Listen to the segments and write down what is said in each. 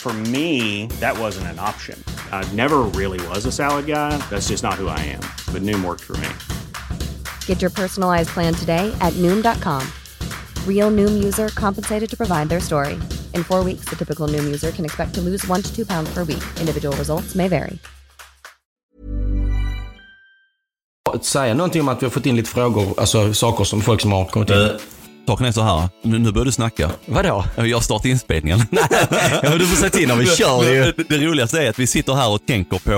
For me, that wasn't an option. I never really was a salad guy. That's just not who I am. But Noom worked for me. Get your personalized plan today at Noom.com. Real Noom user compensated to provide their story. In four weeks, the typical Noom user can expect to lose one to two pounds per week. Individual results may vary. Säga någonting om att vi har fått in lite frågor, alltså saker som folk som har kommit in. Äh, Saken är så här, nu, nu börjar du snacka. Vadå? Jag startar inspelningen. ja, du får säga till när vi kör ju. Det, det roligaste är att vi sitter här och tänker på,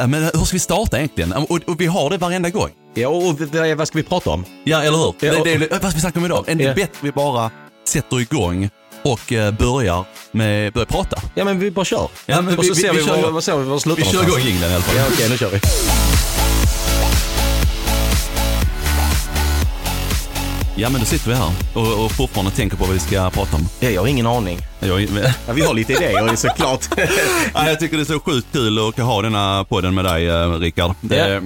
eh, men hur ska vi starta egentligen? Och, och vi har det varenda gång. Ja, och vad vad ska vi prata om? Ja, eller hur? Ja, och- det, det, vad ska vi snacka om idag? Är det Ja. bättre vi bara sätter igång och eh, börjar med, börjar prata? Ja, men vi bara kör. Ja, men och så vi- vi- ser vi, vi igång. vad, ser vi var slutar Vi kör igång jingeln i alla fall. Ja, okej, nu kör vi. Ja, men då sitter vi här och, och fortfarande tänker på vad vi ska prata om. Ja, jag har ingen aning. Jag, Ja, vi har lite idéer såklart. Ja, jag tycker det är så sjukt kul att ha denna podden med dig, eh, Rickard. Det,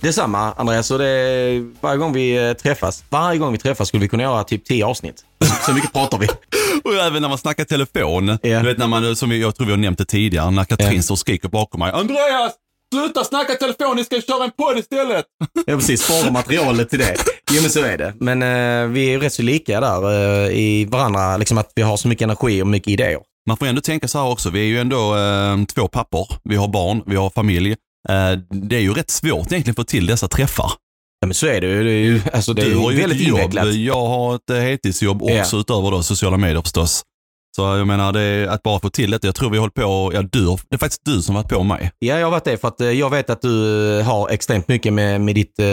Detsamma Andreas, och det, varje gång vi eh, träffas, varje gång vi träffas skulle vi kunna göra typ 10 avsnitt. Så mycket pratar vi. Och även när man snackar telefon. Ja. Du vet när man, som jag tror vi har nämnt det tidigare, när Katrin Ja. står och skriker bakom mig. Andreas! Sluta snacka telefon, ni ska köra en podd istället! Ja, precis. Spara materialet till det. Jo, men så är det. Men eh, vi är ju rätt så lika där eh, i varandra, liksom att vi har så mycket energi och mycket idéer. Man får ändå tänka så här också, vi är ju ändå eh, två pappor, vi har barn, vi har familj. Eh, det är ju rätt svårt egentligen att få till dessa träffar. Ja, men så är det ju. Det är ju, alltså, det är du har ju ju väldigt ett jobb, invecklat. jag har ett heltidsjobb Ja. också utöver då sociala medier förstås. Så jag menar, det är att bara få till det. Jag tror vi håller på, ja du, det är faktiskt du som varit på mig. Ja, jag har varit det för att eh, jag vet att du eh, har extremt mycket med, med ditt eh,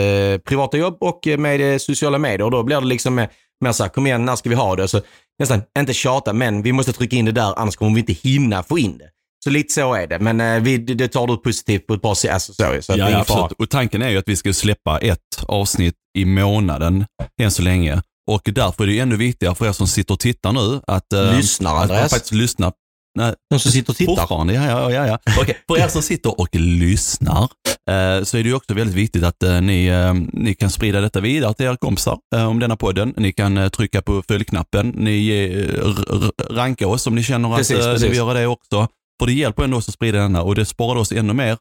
privata jobb och eh, med sociala medier. Och då blir det liksom mer, mer så här, kom igen, när ska vi ha det? Så nästan, inte tjata, men vi måste trycka in det där, annars kommer vi inte hinna få in det. Så lite så är det, men eh, vi, det tar du positivt på ett bra sätt. Alltså, så, så ingen fara. Och tanken är ju att vi ska släppa ett avsnitt i månaden än så länge. Och därför är det ännu viktigare för er som sitter och tittar nu att, eh, Lyssnar, att Andreas. faktiskt lyssna. Nej, De som sitter och tittar. Fortfarande, ja, ja, ja. ja. Okej, för er som sitter och lyssnar eh, så är det ju också väldigt viktigt att eh, ni, eh, ni kan sprida detta vidare till era kompisar om denna podden. Ni kan trycka på följknappen. Ni eh, r- r- ranka oss om ni känner att Precis, ni vill göra det också. För det hjälper ändå oss att sprida denna och det sparar oss ännu mer.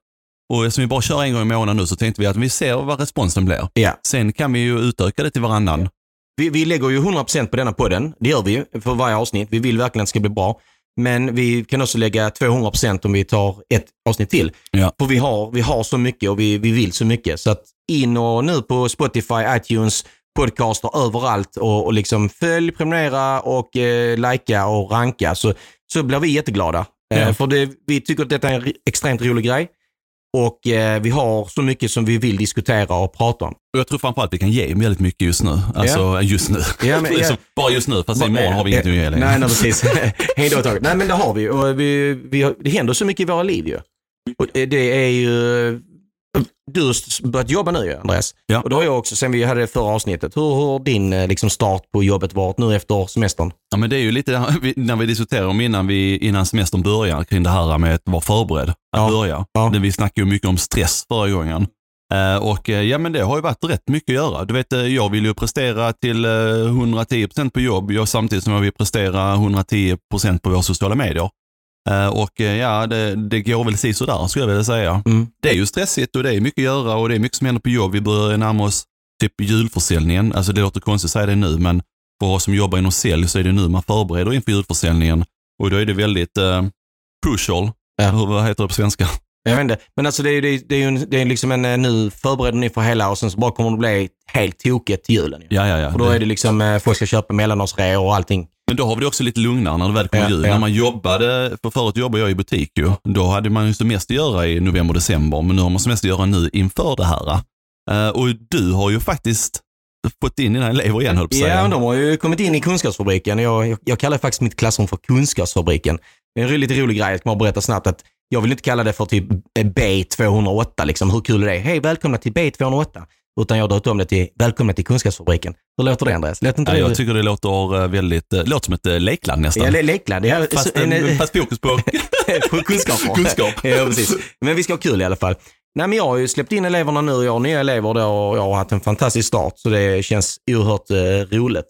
Och eftersom vi bara kör en gång i månaden nu så tänkte vi att vi ser vad responsen blir. Ja. Sen kan vi ju utöka det till varannan. Vi, vi lägger ju 100% på denna podden. Det gör vi ju för varje avsnitt. Vi vill verkligen att det ska bli bra. Men vi kan också lägga 200% om vi tar ett avsnitt till. Ja. För vi har, vi har så mycket och vi, vi vill så mycket. Så att in och nu på Spotify, iTunes, podcaster överallt och, och liksom följ, prenumerera och eh, likea och ranka så, så blir vi jätteglada. Eh, Ja. för det, vi tycker att detta är en extremt rolig grej. Och eh, vi har så mycket som vi vill diskutera och prata om. Och jag tror framförallt vi kan ge väldigt mycket just nu. Alltså just nu. Ja, men- ja. Liksom, bara just nu, fast imorgon har vi ingenting att ge längre. Nej, nej precis. Då ett tag. Nej, men det har vi. Och vi, vi har, det händer så mycket i våra liv ju. Och det är ju... Du har börjat jobba nu Andreas. Ja. Och det har jag också, sen vi hade det förra avsnittet. Hur har din eh, liksom, start på jobbet varit nu efter semestern? Ja, men det är ju lite när vi diskuterar om innan, vi, innan semestern börjar kring det här med att vara förberedd att Ja. börja. Ja. Vi snackade ju mycket om stress förra gången. Eh, och eh, ja, men det har ju varit rätt mycket att göra. Du vet, jag vill ju prestera till eh, 110% på jobb, jag, samtidigt som jag vill prestera 110% på våra sociala medier. Eh, och eh, ja, det, det går väl si sådär skulle jag vilja säga. Mm. Det är ju stressigt och det är mycket att göra och det är mycket som händer på jobb. Vi börjar närma oss typ julförsäljningen. Alltså det låter konstigt att säga det nu, men för oss som jobbar inom sälj så är det nu man förbereder inför julförsäljningen. Och då är det väldigt eh, crucial. Ja. Hur, vad heter det på svenska? Jag vet inte. Men alltså det är det är, det är ju en, det är liksom en, eh, nu förbereder ni för hela och sen så bara kommer det bli helt tokigt till julen. Ju. Ja, ja, ja. Och då är det liksom, folk ska köpa mellanårsreor och allting. Men då har vi det också lite lugnare när det väl kommer Ja, jul. ja. När man jobbade, för förut jobbade jag i butik ju, då hade man ju som mest att göra i november, december, men nu har man som mest att göra nu inför det här. Eh, och du har ju faktiskt fått in dina elever igen, höll. Ja, men de har ju kommit in i kunskapsfabriken. Jag, jag, jag kallar faktiskt mitt klassrum för kunskapsfabriken. Det är en lite rolig grej, jag ska bara berätta snabbt att jag vill inte kalla det för typ B208, liksom. hur kul är det? Hej, välkomna till B208. Utan jag har döpt om det till Välkomna till Kunskapsfabriken. Hur låter det Andreas? Låter inte Ja, det? jag tycker det låter eh, väldigt, eh, låter som ett eh, lekland nästan. Ja, le- lekland. Ja, fast, så- en- fast fokus på på kunskaper. Kunskap. ja, precis. Men vi ska ha kul i alla fall. Nej, men jag har ju släppt in eleverna nu. Jag har nya elever då och jag har haft en fantastisk start. Så det känns oerhört eh, roligt.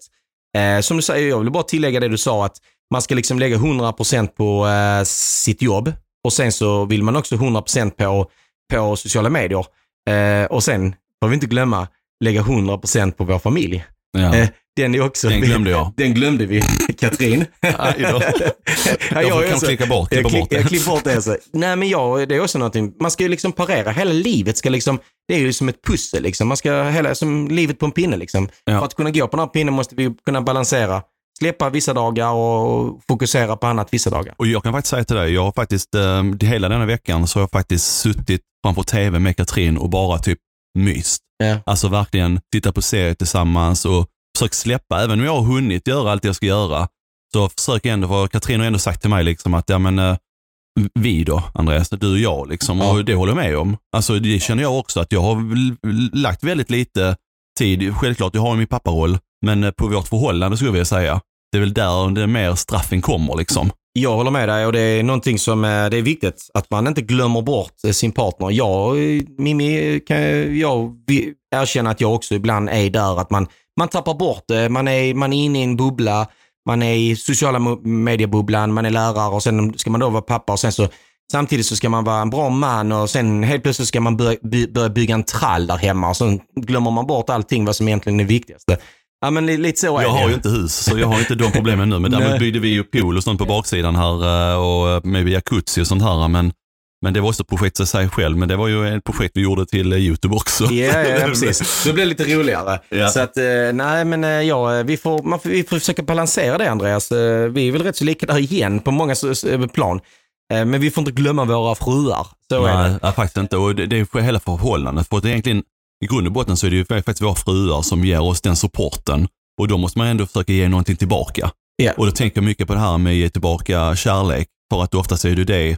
Eh, som du säger, jag vill bara tillägga det du sa att man ska liksom lägga 100% på eh, sitt jobb och sen så vill man också 100% på, på sociala medier. Eh, och sen får vi inte glömma lägga 100% på vår familj. Ja. Eh, den är också... Den glömde jag. Den glömde vi. Katrin. Ja, Jag får är kan så- klicka bort, jag, klippa bort det. jag klipper bort det. Så. Nej, men jag, det är också någonting, man ska ju liksom parera. Hela livet ska liksom, det är ju som ett pussel liksom. Man ska, hela, som livet på en pinne liksom. Ja. För att kunna gå på den här pinnen måste vi kunna balansera. Släppa vissa dagar och fokusera på annat vissa dagar. Och jag kan faktiskt säga till dig, jag har faktiskt, eh, hela denna veckan så har jag faktiskt suttit framför tv med Katrin och bara typ myst. Ja. Alltså verkligen titta på serier tillsammans och försökt släppa, även om jag har hunnit göra allt jag ska göra, så försöker jag ändå, för Katrin har ändå sagt till mig liksom att, ja men eh, vi då, Andreas, du och jag liksom, Ja. och det håller jag med om. Alltså det känner jag också att jag har lagt väldigt lite tid, självklart jag har min papparoll, men eh, på vårt förhållande skulle jag vilja säga. Det är väl där det mer straffen kommer liksom. Jag håller med dig och det är någonting som eh, det är viktigt att man inte glömmer bort eh, sin partner. Jag, eh, Mimmi, kan jag erkänna att jag också ibland är där att man, man tappar bort det. Man är, man är inne i en bubbla, man är i sociala mediebubblan, man är lärare och sen ska man då vara pappa och sen så Samtidigt så ska man vara en bra man och sen helt plötsligt ska man börja, börja bygga en trall där hemma och sen glömmer man bort allting vad som egentligen är det viktigaste. Ja men li- lite så är Jag har ju inte hus, så jag har inte de problemen nu. Men däremot byggde vi ju pool och sånt på baksidan här eh, och med jacuzzi och sånt här. Men, men det var också ett projekt i sig själv. Men det var ju ett projekt vi gjorde till eh, YouTube också. Ja, ja, ja precis. Det blir lite roligare. Ja. Så att, eh, nej men eh, ja, vi får, man vi får försöka balansera det Andreas. Eh, Vi är väl rätt så lika där igen på många plan. Eh, Men vi får inte glömma våra fruar. Så är Nej, det. ja, faktiskt inte. Och det, det är för hela förhållandet. För att egentligen, i grund och botten så är det ju faktiskt våra fruar som ger oss den supporten. Och då måste man ändå försöka ge någonting tillbaka. Ja. Och då tänker jag mycket på det här med att ge tillbaka kärlek. För att oftast är det det.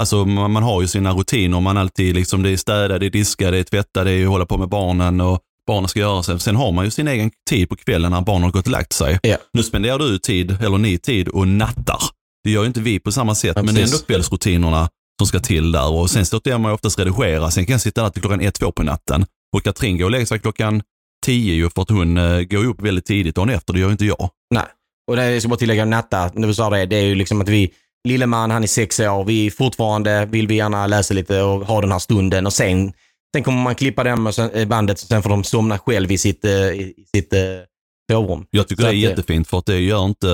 Alltså man, man har ju sina rutiner. Man alltid liksom, det är städa, det är diska, det är tvätta, det är hålla på med barnen och barnen ska göra sig. Sen har man ju sin egen tid på kvällen när barnen har gått och lagt sig. Ja. Nu spenderar du tid, eller ni tid och nattar. Det gör ju inte vi på samma sätt, Ja, men det är ändå kvällsrutinerna som ska till där. Och sen stöter jag mig oftast redigera. Sen kan jag sitta där till klockan ett, två på natten. Och Katrin går och lägger sig klockan tio ju för att hon eh, går upp väldigt tidigt dagen efter. Det gör inte jag. Nej. Och det är, jag ska bara tillägga natta, när du sa det, det är ju liksom att vi, lille man han är sex år, vi fortfarande vill vi gärna läsa lite och ha den här stunden och sen, sen kommer man klippa dem och sen, eh, bandet och sen får de somna själv i sitt, eh, i sitt sovrum. Jag tycker Så det är jättefint för att det gör inte,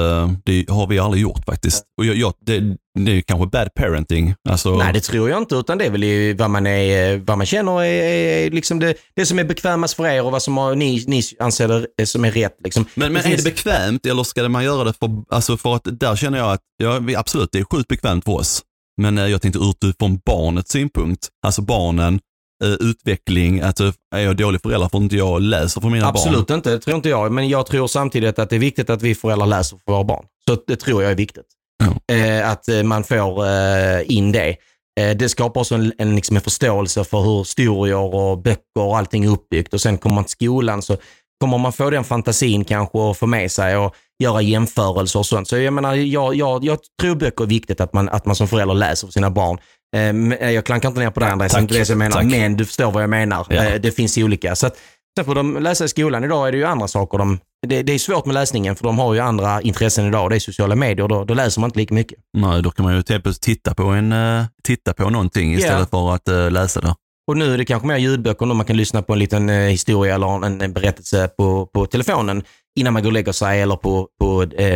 det har vi aldrig gjort faktiskt. Och jag, jag, det, det är kanske bad parenting. Alltså, Nej, det tror jag inte, utan det är väl vad man, är, vad man känner är, är liksom det, det som är bekvämast för er och vad som har, ni, ni anser det som är rätt. Liksom. Men, men är det bekvämt eller ska man göra det för, alltså för att där känner jag att, ja, absolut det är sjukt bekvämt för oss. Men eh, jag tänkte utifrån barnets synpunkt, alltså barnen, utveckling, att eh, är jag dålig förälder får inte jag läsa för mina barn. Absolut inte, det tror inte jag. Men jag tror samtidigt att det är viktigt att vi föräldrar läser för våra barn. Så det tror jag är viktigt. Eh, att eh, man får eh, in det. Eh, det skapar också en, en, liksom en förståelse för hur historier och böcker och allting är uppbyggt. Och sen kommer man till skolan så kommer man få den fantasin kanske och få med sig och göra jämförelser och sånt. Så jag menar, jag, jag, jag tror böcker är viktigt att man, att man som förälder läser för sina barn. Eh, men jag klankar inte ner på det Andreas, det är inte det jag menar. tack. Men du förstår vad jag menar. Ja. Eh, det finns olika. Så att, Sen får de läsa i skolan. Idag är det ju andra saker. De, det, det är svårt med läsningen för de har ju andra intressen idag. Det är sociala medier. Då, då läser man inte lika mycket. Nej, då kan man ju till exempel titta på, en, eh, titta på någonting istället för att eh, läsa det. Och nu är det kanske mer ljudböcker. Man kan lyssna på en liten eh, historia eller en, en berättelse på, på telefonen innan man går och lägger sig eller på, på eh,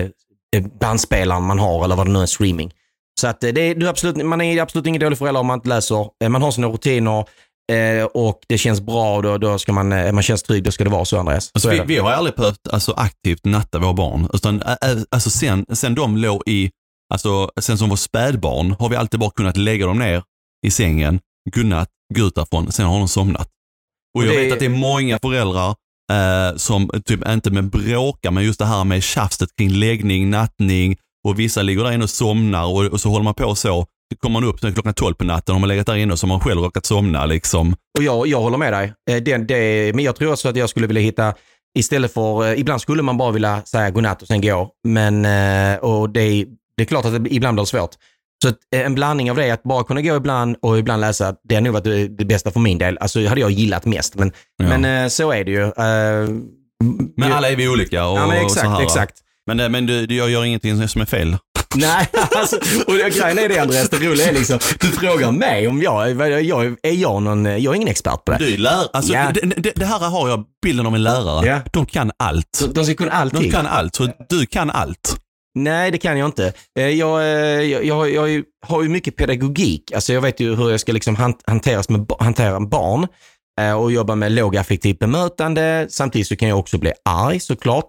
eh, bandspelaren man har eller vad det nu är, streaming. Så att eh, det är, du absolut, man är absolut ingen dålig förälder om man inte läser. Eh, Man har sina rutiner eh, och det känns bra och då, då ska man, man känns trygg. Då ska det vara så Andreas. Alltså, vi, vi har aldrig behövt alltså, aktivt natta våra barn. Utan, alltså, sen, sen de låg i, alltså, sen som var spädbarn har vi alltid bara kunnat lägga dem ner i sängen, kunnat gå ut därifrån, sen har de somnat. Och jag det- vet att det är många föräldrar eh, som typ inte med bråkar, men just det här med tjafset kring läggning, nattning och vissa ligger där inne och somnar och, och så håller man på så. kommer man upp till klockan 12 på natten, har man legat där inne och så har man själv råkat somna liksom. Och jag, jag håller med dig. Eh, Det, det, men jag tror också att jag skulle vilja hitta, istället för, eh, ibland skulle man bara vilja säga godnatt och sen gå. Men, eh, och det, det är klart att det ibland blir svårt. Så en blandning av det, att bara kunna gå ibland och ibland läsa, det har nog varit det, det bästa för min del. Alltså hade jag gillat mest, men, Ja. men så är det ju. Men alla är vi olika och, ja, men och så exakt, här. exakt. Men, eh, men du, du, jag gör ingenting som är fel. Nej, alltså, och grejen är det Andreas, det roliga är liksom, du frågar mig om jag, vad- jag är jag någon, jag är ingen expert på det. Du är lärare. Alltså, Ja. det, det, det här har jag bilden av en lärare. Ja. De kan allt. Så de ska kunna allting. De kan allt, så du kan allt. Nej, det kan jag inte. Eh, Jag, eh, jag, jag, jag har ju mycket pedagogik. Alltså jag vet ju hur jag ska liksom han- hanteras med, hantera barn och jobba med lågaffektivt bemötande. Samtidigt så kan jag också bli arg såklart.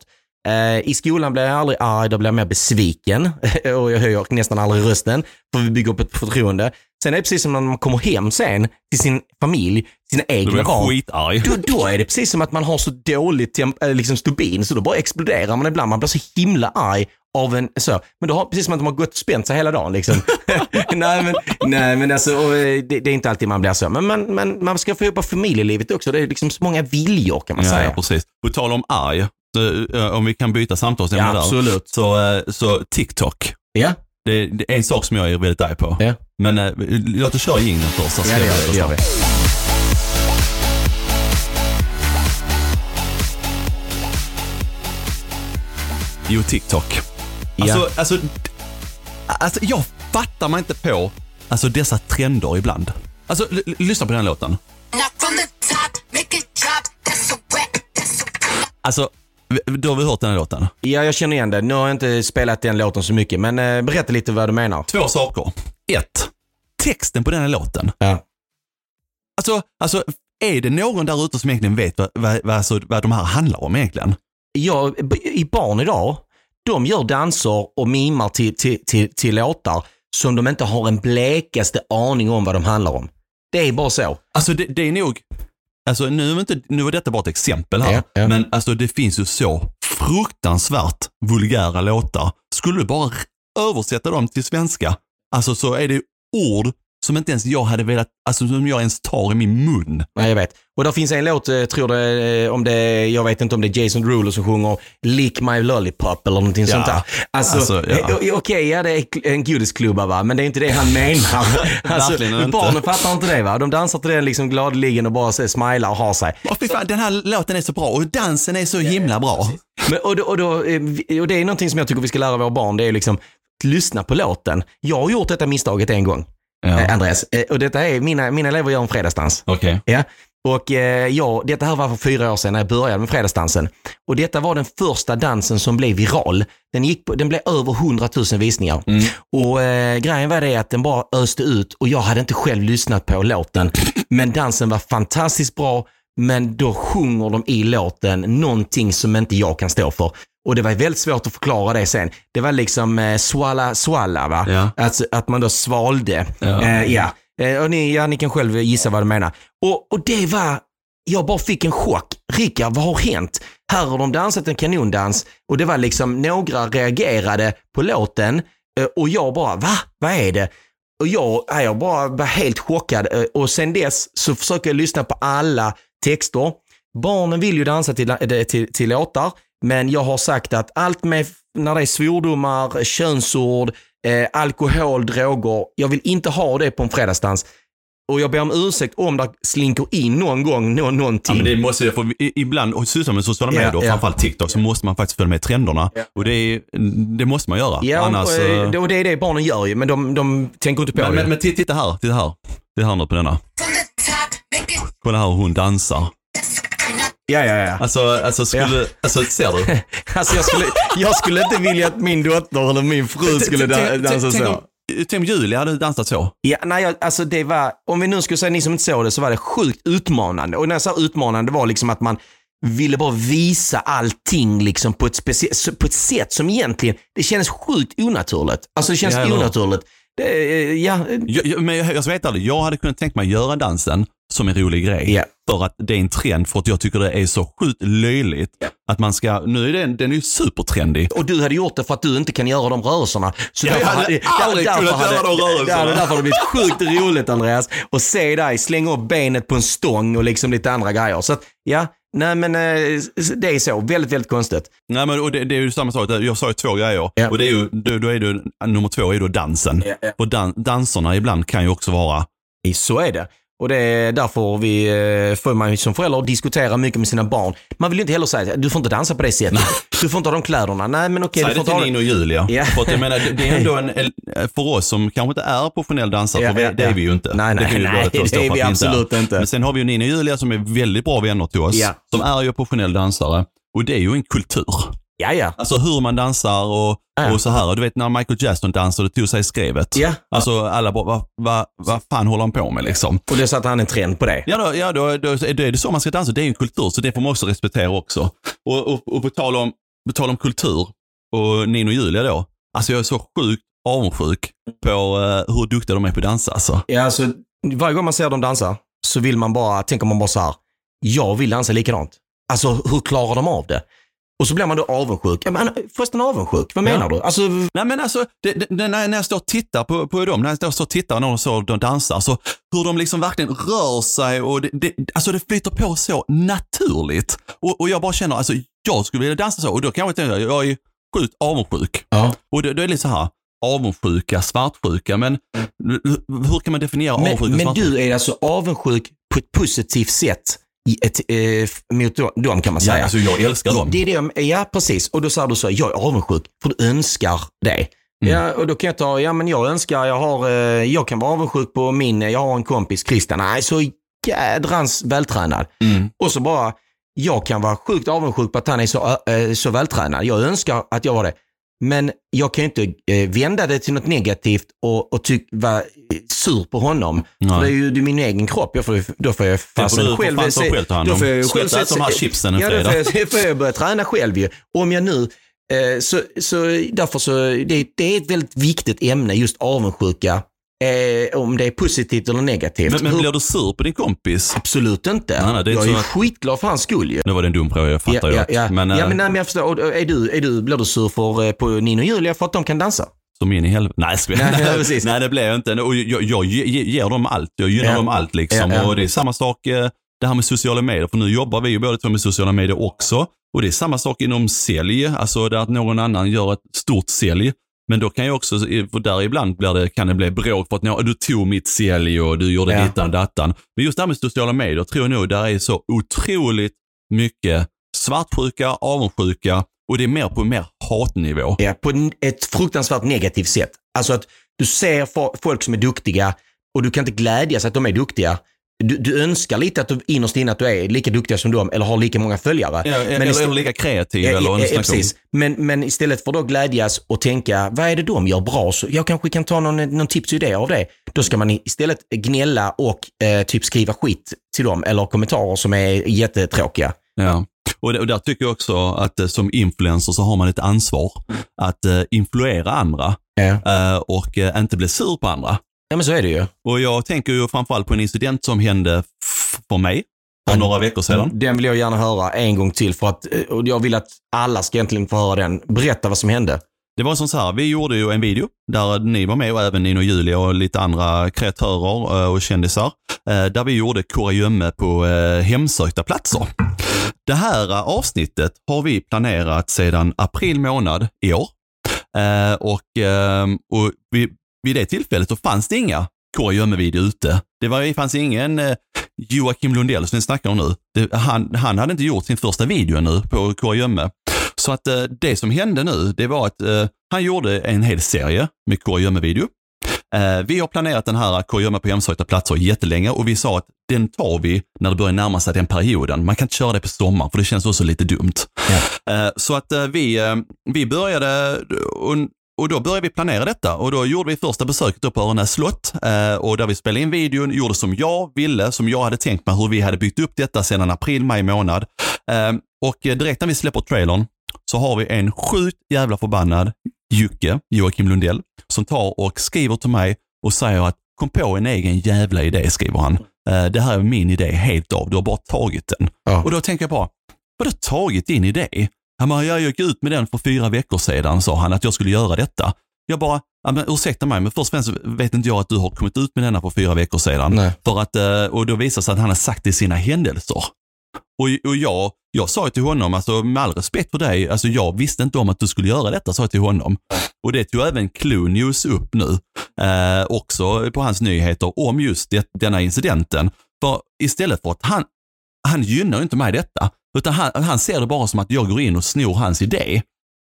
Eh, I skolan blir jag aldrig arg, då blir jag mer besviken och jag höjer nästan aldrig rösten för vi bygger upp ett förtroende. Sen är det precis som när man kommer hem sen till sin familj, sina egna barn. Då, då är det precis som att man har så dåligt äh, liksom stubin så då bara exploderar man ibland. Man blir så himla arg av en så. Men då har, precis som att de har gått och spänt sig hela dagen liksom. nej, men, nej men alltså, eh, det, det är inte alltid man blir så. Men man, man, man ska få jobba familjelivet också. Det är liksom så många viljor kan man Ja, säga. ja, precis. På tal om arg, eh, om vi kan byta samtalsämne Ja, där. absolut. Så, eh, så TikTok. Ja, Det, det är en sak som jag är väldigt arg på. Ja. Men eh, låt oss köra jingeln först. så ja det gör vi. Det gör vi. Jo, TikTok. Ja. Alltså, alltså, alltså, jag fattar mig inte på alltså, dessa trender ibland. Alltså, lyssna på den här låten. Alltså, du har väl hört den här låten? ja, jag känner igen det. Nu har jag inte spelat den låten så mycket, men eh, berätta lite vad du menar. Två saker. Ett, texten på den här låten. Ja. Alltså, alltså är det någon där ute som egentligen vet vad, vad, vad, alltså, vad de här handlar om egentligen? Ja, i barn idag, de gör danser och mimar till, till, till, till låtar som de inte har en blekaste aning om vad de handlar om. Det är bara så. Alltså det, det är nog, alltså nu, är inte, nu var detta bara ett exempel här, Ja, ja. men alltså det finns ju så fruktansvärt vulgära låtar. Skulle du bara översätta dem till svenska, alltså så är det ord som inte ens jag hade velat, alltså som jag ens tar i min mun. Nej, jag vet. Och där finns en låt, eh, tror det, eh, om det jag vet inte om det är Jason Derulo som sjunger Lick My Lollipop eller någonting Ja. sånt där. Alltså, Alltså, ja. eh, okej, ja det är en godisklubba va, men det är inte det han menar. alltså, Verkligen inte. barnen fattar inte det va. De dansar till den liksom gladeligen och bara smilar och har sig. Fy fan, den här låten är så bra och dansen är så himla bra. Men, och, då, och, då, och det är någonting som jag tycker vi ska lära våra barn, det är liksom lyssna på låten. Jag har gjort detta misstaget en gång, eh, Andreas. Eh, Och detta är, mina, mina elever gör en fredagsdans. Okej. Ja. Och eh, ja, detta här var för fyra år sedan när jag började med fredagsdansen. Och detta var den första dansen som blev viral. Den, gick på, den blev över 100 000 visningar. Och eh, grejen var det att den bara öste ut och jag hade inte själv lyssnat på låten. Men dansen var fantastiskt bra. Men då sjunger de i låten någonting som inte jag kan stå för. Och det var väldigt svårt att förklara det sen. Det var liksom eh, swalla swalla va? Ja. Alltså, att man då svalde. Ja. Eh, ja. Eh, och ni, ja, ni kan själv gissa vad du menar. Och, och det var, jag bara fick en chock. Rickard, vad har hänt? Här har de dansat en kanondans och det var liksom, några reagerade på låten eh, och jag bara, va? Vad är det? Och jag, ja, jag bara var helt chockad eh, och sen dess så försöker jag lyssna på alla texter. Barnen vill ju dansa till, eh, till, till låtar, men jag har sagt att allt med när det är svordomar, könsord, eh, alkohol, droger. Jag vill inte ha det på en fredagsdans. Och jag ber om ursäkt om det slinker in någon gång nå, Ja, någonting. men det måste jag, i- ibland, och sysslar med sociala medier, Ja, och ja. framförallt TikTok, så måste man faktiskt följa med trenderna. Och det, är, det måste man göra. Ja, Annars, och, eh, eh, och det är det barnen gör ju, men de, de tänker inte på men, det. men, men ti- titta här, titta här. Titta här nu på denna. Kolla här hur hon dansar. Ja, ja, ja. Alltså, alltså, skulle, alltså ser du? Alltså jag skulle, jag skulle inte vilja att min dotter eller min fru skulle dansa så. Tänk om Julia hade dansat så. Ja, nej, alltså det var, om vi nu skulle säga ni som inte såg det, så var det sjukt utmanande. Och när jag sa utmanande var liksom att man ville bara visa allting liksom på ett, på ett sätt som egentligen, det kändes sjukt onaturligt. Alltså det känns Ja, hur? onaturligt. Det, eh, ja, Jag, jag, men jag, jag helt ärlig, jag hade kunnat tänka mig göra dansen som en rolig grej. Ja. För att det är en trend, för att jag tycker det är så sjukt löjligt. Att man ska, nu är den, den är ju supertrendig. och du hade gjort det för att du inte kan göra de rörelserna. Så Jag hade aldrig därför kunnat hade- göra de rörelserna. Det hade därför hade det blivit sjukt roligt Andreas. Och se dig slänga upp benet på en stång och liksom lite andra grejer. Så att, ja, nej men eh, det är så. Väldigt, väldigt konstigt. Nej men och det, det är ju samma sak, jag sa ju två grejer. Ja. Och det är ju, då, då är det, nummer två är då dansen. Ja, ja. Och dan, danserna ibland kan ju också vara, I- Så är det. Och det är därför vi, eh, får man som förälder diskutera mycket med sina barn. Man vill ju inte heller säga du får inte dansa på det sättet. Du får inte ha de kläderna. Nej men okej, säg det till Nino och Julia. Ja. För att jag menar, det, är ändå en, för oss som kanske inte är professionell dansare, Ja, för ja, det är vi ju inte. Nej, nej, det nej, två det är vi att absolut inte. Men sen har vi ju Nino och Julia som är väldigt bra vänner till oss, som är ju professionell dansare. Och det är ju en kultur. Ja, ja. Alltså hur man dansar och, Ja. och så här. Du vet när Michael Jackson dansade och tog sig i skrevet. Ja. Alltså alla bara, vad va, va fan håller han på med liksom? Och det satte han en trend på det. Ja, då, ja då, då, då är det så man ska dansa. Det är en kultur, så det får man också respektera också. Och, och, och på, tal om, på tal om kultur och Nino och Julia då. Alltså jag är så sjukt avundsjuk på eh, hur duktiga de är på att dansa alltså. Ja, alltså, varje gång man ser dem dansa så vill man bara, tänker man bara så här, jag vill dansa likadant. Alltså hur klarar de av det? Och så blir man då avundsjuk. Ja, men, förresten avundsjuk, vad menar Ja. du? Alltså, Nej men alltså, det, det, det, när jag står och tittar på, på dem, när jag står och tittar när de, så, de dansar, så hur de liksom verkligen rör sig och det, det, alltså det flyter på så naturligt. Och, och jag bara känner, alltså jag skulle vilja dansa så och då kan jag tänka, jag är sjukt avundsjuk. ja. Och det, det är lite så här, avundsjuka, svartsjuka, men hur kan man definiera avundsjuka men, och men svartsjuka? du är alltså avundsjuk på ett positivt sätt ett, eh, mot dem kan man säga. Ja, alltså jag älskar dem. Det är det, ja, precis. Och då säger du så, jag är avundsjuk för du önskar det. Mm. Ja, och då kan jag ta, ja men jag önskar, jag har, eh, jag kan vara avundsjuk på min, jag har en kompis, Christian, nej så jädrans vältränad. Mm. Och så bara, jag kan vara sjukt avundsjuk på att han är så, eh, så vältränad. Jag önskar att jag var det. Men jag kan ju inte eh, vända det till något negativt och, och tyck, vara eh, sur på honom. Nej. För det är ju det är min egen kropp. Jag får, då får jag fasen du själv... fan se- själv ta hand då om. får jag själv de här chipsen en Ja, då får fredag. jag, får jag börja träna själv ju. Om jag nu... Eh, så, så därför så, det, det är ett väldigt viktigt ämne, just avundsjuka. Eh, om det är positivt eller negativt. Men, men blir du sur på din kompis? Absolut inte. Nej, nej, det är jag är att- skitglad för hans skull ju. Nu var det en dum fråga, jag fattar ja, ju. ja, ja. Men, ja, eh, men, nej, men jag förstår. Och, Är du, är du, blir du sur för, eh, på Nino och Julia för att de kan dansa? Som in i helvete. Nej, Nej, nej, precis. nej, det blir jag inte. Och jag, jag ge- ge- ger dem allt. Jag gynnar Ja. dem allt liksom. Ja. Och det är samma sak eh, det här med sociala medier. För nu jobbar vi ju båda två med sociala medier också. Och det är samma sak inom sälj. Alltså där att någon annan gör ett stort sälj. Men då kan jag också, för där ibland blir det, kan det bli bråk för att "Nå, du tog mitt sälj och du gjorde Ja. dittan och dattan. Men just det här med sociala medier tror jag nog där är så otroligt mycket svartsjuka, avundsjuka och det är mer på mer hatnivå. Ja, på ett fruktansvärt negativt sätt. Alltså att du ser fo- folk som är duktiga och du kan inte glädjas att de är duktiga. Du, du önskar lite att du innerst inne att du är lika duktiga som dem eller har lika många följare. Ja, eller, ist- eller lika kreativ. Ja, eller ja, precis. Men, men istället för att då glädjas och tänka, vad är det de gör bra? Så jag kanske kan ta någon, någon tips och idé av det. Då ska man istället gnälla och eh, typ skriva skit till dem eller kommentarer som är jättetråkiga. Ja. Och, och där tycker jag också att eh, som influencer så har man ett ansvar att eh, influera andra Ja. eh, och eh, inte bli sur på andra. Ja, men så är det ju. Och jag tänker ju framförallt på en incident som hände för mig för några veckor sedan. Den vill jag gärna höra en gång till för att eh, och jag vill att alla ska egentligen få höra den. Berätta vad som hände. Det var som så här, vi gjorde ju en video där ni var med och även Nino och Julia och lite andra kreatörer eh, och kändisar. eh, Där vi gjorde kurragömme på hemsökta platser. Det här avsnittet har vi planerat sedan april månad i år. Och, och vid, vid det tillfället så fanns det inga kurragömme-video ute. Det, var, det fanns ingen eh, Joakim Lundell som vi snackar om nu. Det, han, han hade inte gjort sin första video ännu på kurragömme. Så att eh, det som hände nu, det var att eh, han gjorde en hel serie med kurragömme-video. Eh, vi har planerat den här kurragömma på hemsökta platser jättelänge och vi sa att den tar vi när det börjar närma sig den perioden. Man kan inte köra det på sommaren för det känns också lite dumt. Eh, så att eh, vi, vi började och, då började vi planera detta och då gjorde vi första besöket upp på Örenäs slott eh, och där vi spelade in videon, gjorde som jag ville, som jag hade tänkt mig hur vi hade byggt upp detta sedan april, maj månad. Eh, och direkt när vi släpper trailern så har vi en sjukt jävla förbannad Jocke, Joakim Lundell, som tar och skriver till mig och säger att kom på en egen jävla idé, skriver han. Eh, Det här är min idé helt av, du har bara tagit den. Ja. Och då tänker jag bara, vadå tagit din idé? Han bara, jag gick ut med den för fyra veckor sedan, sa han, att jag skulle göra detta. Jag bara, men ursäkta mig, men först och främst vet inte jag att du har kommit ut med denna för fyra veckor sedan. Nej. För att, eh, och då visar det sig att han har sagt det i sina händelser. Och, och jag, jag sa till honom, alltså med all respekt för dig, alltså jag visste inte om att du skulle göra detta, sa jag till honom. Och det tog även Clue News upp nu, eh, också på hans nyheter, om just det, denna incidenten. För istället för att han, han gynnar inte mig detta, utan han, han ser det bara som att jag går in och snor hans idé.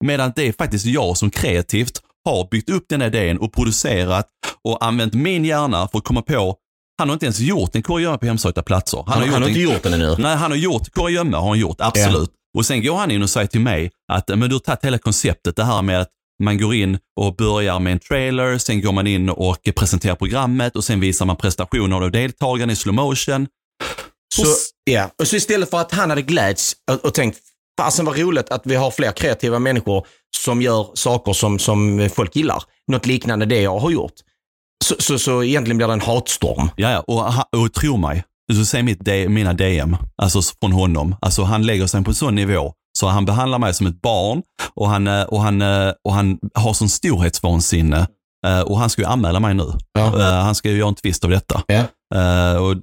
Medan det är faktiskt jag som kreativt har byggt upp den idén och producerat och använt min hjärna för att komma på han har inte ens gjort en kurragömma på hemsökta platser. Han, han, har en- inte gjort den ännu. Nej, han har gjort kurragömma, har han gjort, absolut. Och sen går han in och säger till mig att men du har tagit hela konceptet, det här med att man går in och börjar med en trailer, sen går man in och presenterar programmet och sen visar man prestationer av deltagarna i slow motion. Så, ja. och så istället för att han hade gläds och, och tänkt, fasen vad roligt att vi har fler kreativa människor som gör saker som, som folk gillar. Något liknande det jag har gjort. Så, så, så egentligen blir det en hatstorm. Ja, ja. Och, och tro mig, du ser mitt mina DM, alltså från honom. Alltså han lägger sig på en sån nivå så han behandlar mig som ett barn och han, eh, och han, eh, och han har sån storhetsvansinne. Eh, Och han ska ju anmäla mig nu. Ja. Han ska ju göra en tvist av detta. Ja. Eh, Och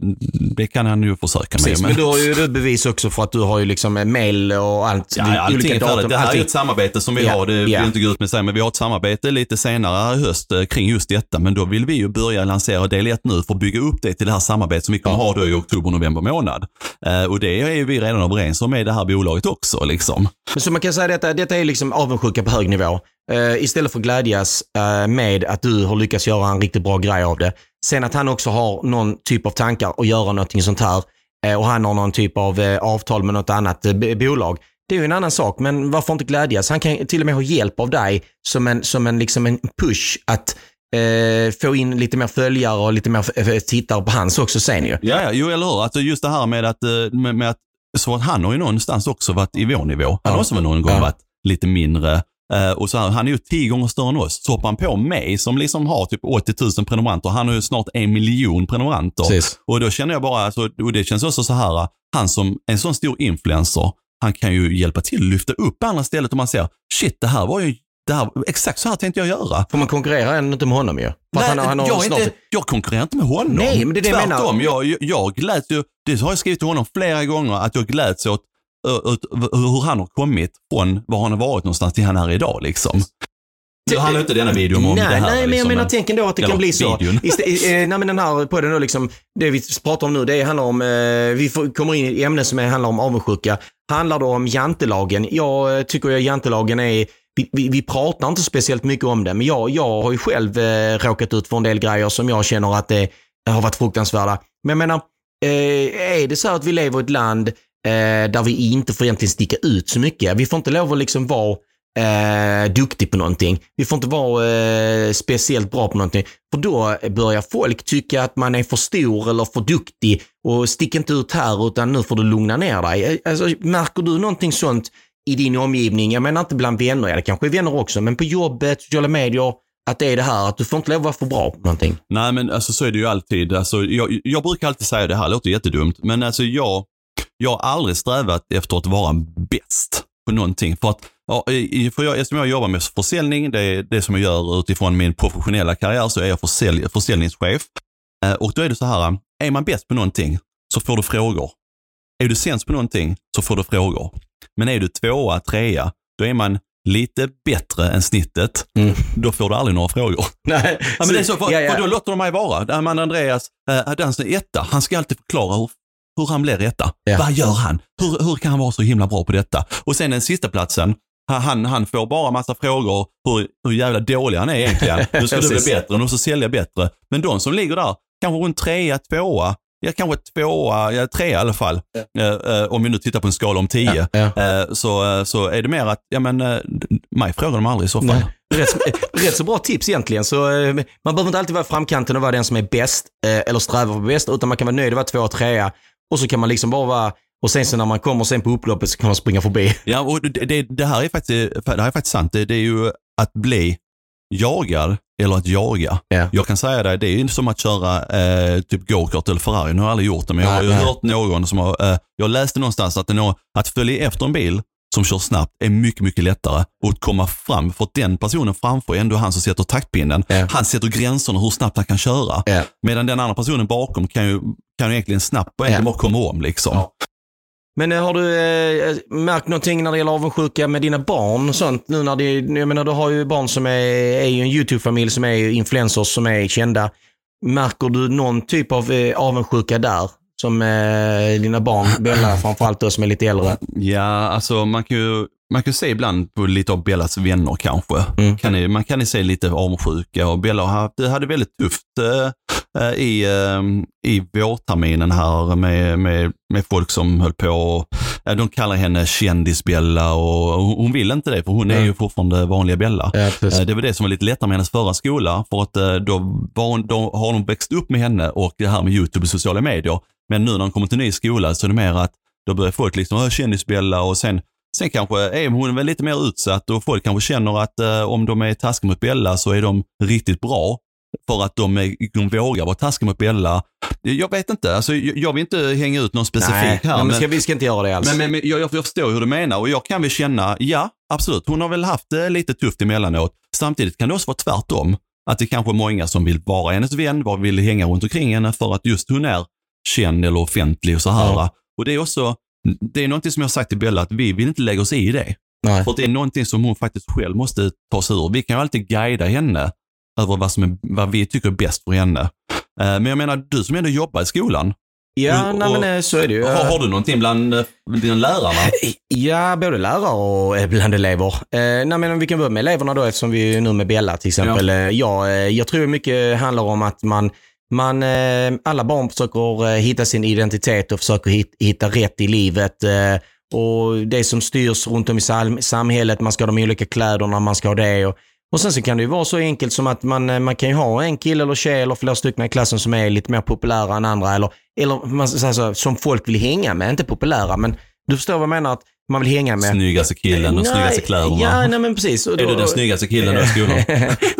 det kan han ju försöka med. Precis, men då har ju du bevis också för att du har ju liksom mail och allt. Ja, ja, är färdigt. Det här är ett samarbete som vi Ja, har. Det vill jag inte gå ut med sig, men vi har ett samarbete lite senare i höst eh, kring just detta. Men då vill vi ju börja lansera del 1 nu för att bygga upp det till det här samarbetet som vi kommer ha då i oktober, november månad. Eh, Och det är ju vi redan överens om med det här bolaget också. Liksom. Men Så man kan säga att detta, detta är liksom avundsjuka på hög nivå. Eh, istället för att glädjas med att du har lyckats göra en riktigt bra grej av det. Sen att han också har någon typ av tankar att göra någonting sånt här eh, och han har någon typ av eh, avtal med något annat eh, bolag. Det är ju en annan sak, men varför inte glädjas? Han kan till och med ha hjälp av dig som en, som en, liksom en push att eh, få in lite mer följare och lite mer tittare på hans också sen ju. Ja, ja, jo eller hur. Alltså just det här med att, med, med att så att han har ju någonstans också varit i vår nivå. Han Ja. har också någon gång Ja. varit lite mindre. Eh, och så här, han är ju tio gånger större än oss. Så hoppar han på mig som liksom har typ 80 000 prenumeranter. Han har ju snart en miljon prenumeranter. Precis. Och då känner jag bara, alltså, och det känns också så här, han som en sån stor influencer, han kan ju hjälpa till att lyfta upp andra stället om man ser, shit det här var ju, det här, exakt så här tänkte jag göra. Får man konkurrera än inte med honom ju? För Nej, han, han jag, snart... inte, jag konkurrerar inte med honom. Nej, men det är det jag menar. Tvärtom, jag, jag, jag gläds ju, det har jag skrivit till honom flera gånger, att jag gläds åt, hur han har kommit från var han har varit någonstans till han är idag liksom. Det handlar inte denna videon om nej, det här. Nej, men jag liksom, menar, tänk ändå att det kan bli så. Istä- eh, nej, men den här podden då liksom, det vi pratar om nu, det handlar om, eh, vi får, kommer in i ämnen som är, handlar om avundsjuka. Handlar då om jantelagen. Jag eh, tycker att jantelagen är, vi, vi, vi pratar inte speciellt mycket om det, men jag, jag har ju själv eh, råkat ut för en del grejer som jag känner att det har varit fruktansvärda. Men jag menar, eh, är det så att vi lever i ett land eh, där vi inte får egentligen sticka ut så mycket. Vi får inte lov att liksom vara eh, duktig på någonting. Vi får inte vara eh, speciellt bra på någonting. För då börjar folk tycka att man är för stor eller för duktig och stick inte ut här utan nu får du lugna ner dig. Eh, alltså, märker du någonting sånt i din omgivning? Jag menar inte bland vänner, ja, det kanske är vänner också, men på jobbet, sociala medier, att det är det här att du får inte lov att vara för bra på någonting. Nej, men alltså så är det ju alltid. Alltså, jag, jag brukar alltid säga det här, låter jättedumt, men alltså jag, jag har aldrig strävat efter att vara bäst på någonting. För att, för jag, eftersom jag jobbar med försäljning, det är det som jag gör utifrån min professionella karriär, så är jag försälj, försäljningschef. Eh, Och då är det så här, är man bäst på någonting så får du frågor. Är du sämst på någonting så får du frågor. Men är du tvåa, trea, då är man lite bättre än snittet. Mm. Då får du aldrig några frågor. Nej, Ja, men det är så, för, ja, ja. för då låter de mig vara. Där man Andreas, äh, den som är etta, han ska alltid förklara hur, hur han blir etta. Ja. Vad gör han? Hur, hur kan han vara så himla bra på detta? Och sen den sista platsen, han- han, får bara massa frågor hur, hur jävla dålig han är egentligen. Nu ska du bli bättre, nu ska sälja bättre. Men de som ligger där, kanske runt trea, tvåa, ja kanske tvåa, ja trea i alla fall. Eh, eh, om vi nu tittar på en skala om tio. Ja, ja. Eh, så, så är det mer att, ja men, eh, mig frågar de aldrig i så fall. Rätt, rätt så bra tips egentligen. Så, man behöver inte alltid vara framkanten och vara den som är bäst eller sträva för bäst, utan man kan vara nöjd att vara två och trea och så kan man liksom bara vara, och sen så när man kommer sen på upploppet så kan man springa förbi. Ja, och det, det, det här är faktiskt, det här är faktiskt sant. Det, det är ju att bli jagad eller att jaga. Ja. Jag kan säga det, det är ju som att köra eh, typ go-kart eller Ferrari. Nu har jag aldrig gjort det, men jag har ju hört någon som har, eh, jag läste någonstans att, nå, att följa efter en bil som kör snabbt är mycket, mycket lättare att komma fram. För den personen framför är ändå han som sätter taktpinnen. Ja. Han sätter gränserna hur snabbt han kan köra. Ja. Medan den andra personen bakom kan ju, kan ju egentligen snabbt och egentligen bara komma om. Liksom. Ja. Men eh, har du eh, märkt någonting när det gäller avundsjuka med dina barn och sånt? Nu när det, jag menar, du har ju barn som är, är ju en YouTube-familj som är influencers som är kända. Märker du någon typ av eh, avundsjuka där? Som eh, dina barn, Bella framförallt då som är lite äldre. Ja, alltså man kan ju man kan ju se ibland på lite av Bellas vänner kanske. Mm. Kan ni, man kan ju se lite avundsjuka och Bella har haft, hade väldigt tufft eh, eh, i, eh, i vårterminen här med, med, med folk som höll på och eh, de kallar henne kändis-Bella och hon vill inte det för hon är Mm. ju fortfarande vanliga Bella. Ja, Eh, Det var det som var lite lättare med hennes förra skola, för att eh, då, hon, då har hon växt upp med henne och det här med YouTube och sociala medier. Men nu när hon kommer till ny skola så är det mer att då börjar folk liksom, "Åh, kändisbella och sen, sen kanske är hon väl lite mer utsatt och folk kanske känner att eh, om de är taskiga mot Bella så är de riktigt bra. För att de, de vågar vara taskiga mot Bella. Jag vet inte, alltså, jag, jag vill inte hänga ut någon specifik Nej, här. men men- ska, vi ska inte göra det alls. men, men, men jag, jag förstår hur du menar och jag kan väl känna, ja absolut, hon har väl haft det lite tufft emellanåt. Samtidigt kan det också vara tvärtom. Att det kanske är många som vill vara hennes vän, bara vill hänga runt omkring henne för att just hon är känd eller offentlig och så här. Ja. Och det är också, det är någonting som jag har sagt till Bella, att vi vill inte lägga oss i det. Nej. För det är någonting som hon faktiskt själv måste ta sig ur. Vi kan ju alltid guida henne över vad, som är, vad vi tycker är bäst för henne. Eh, Men jag menar, du som ändå jobbar i skolan, Ja, och- men eh, så är det ju. har, har du någonting bland eh, dina lärarna? Ja, både lärare och bland elever. Eh, nej, men vi kan börja med eleverna då eftersom vi är nu med Bella till exempel. Ja. Ja, jag tror mycket handlar om att man, man alla barn försöker hitta sin identitet och försöker hit, hitta rätt i livet. Och det som styrs runt om i sam- samhället, man ska ha de olika kläderna, man ska ha det. Och, och sen så kan det ju vara så enkelt som att man, eh, man kan ju ha en kille eller tjej eller flera stycken i klassen som är lite mer populära än andra. Eller, eller man, ska så, alltså, som folk vill hänga med, inte populära men du förstår vad jag menar, att man vill hänga med. Snyggaste killen och Nej, snyggaste kläderna. Ja, nej men precis. Och Är du den snyggaste killen i skolan?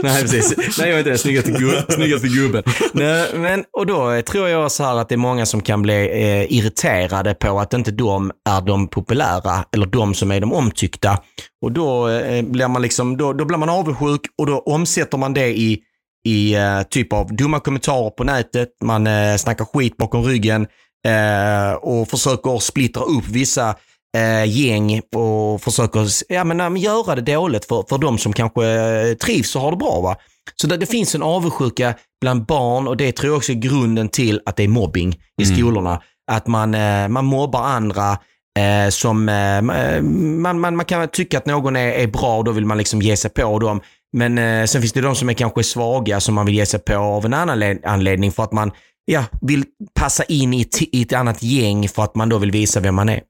nej, precis. Nej, jag är inte den snyggaste, gu- snyggaste gubben. Nej, men, och då tror jag så här att det är många som kan bli eh, irriterade på att inte de är de populära eller de som är de omtyckta. Och då, eh, blir man liksom, då, då blir man avundsjuk och då omsätter man det i, i eh, typ av dumma kommentarer på nätet. Man eh, snackar skit bakom ryggen eh, och försöker splittra upp vissa eh, gäng och försöker ja, men, göra det dåligt för, för de som kanske eh, trivs och har det bra. Va? Så det, det finns en avundsjuka bland barn och det tror jag också är grunden till att det är mobbing i Mm. skolorna. Att man, eh, man mobbar andra eh, som, eh, man, man, man kan tycka att någon är, är bra och då vill man liksom ge sig på dem. Men eh, sen finns det de som är kanske svaga som man vill ge sig på av en annan le- anledning för att man ja, vill passa in i i ett annat gäng för att man då vill visa vem man är.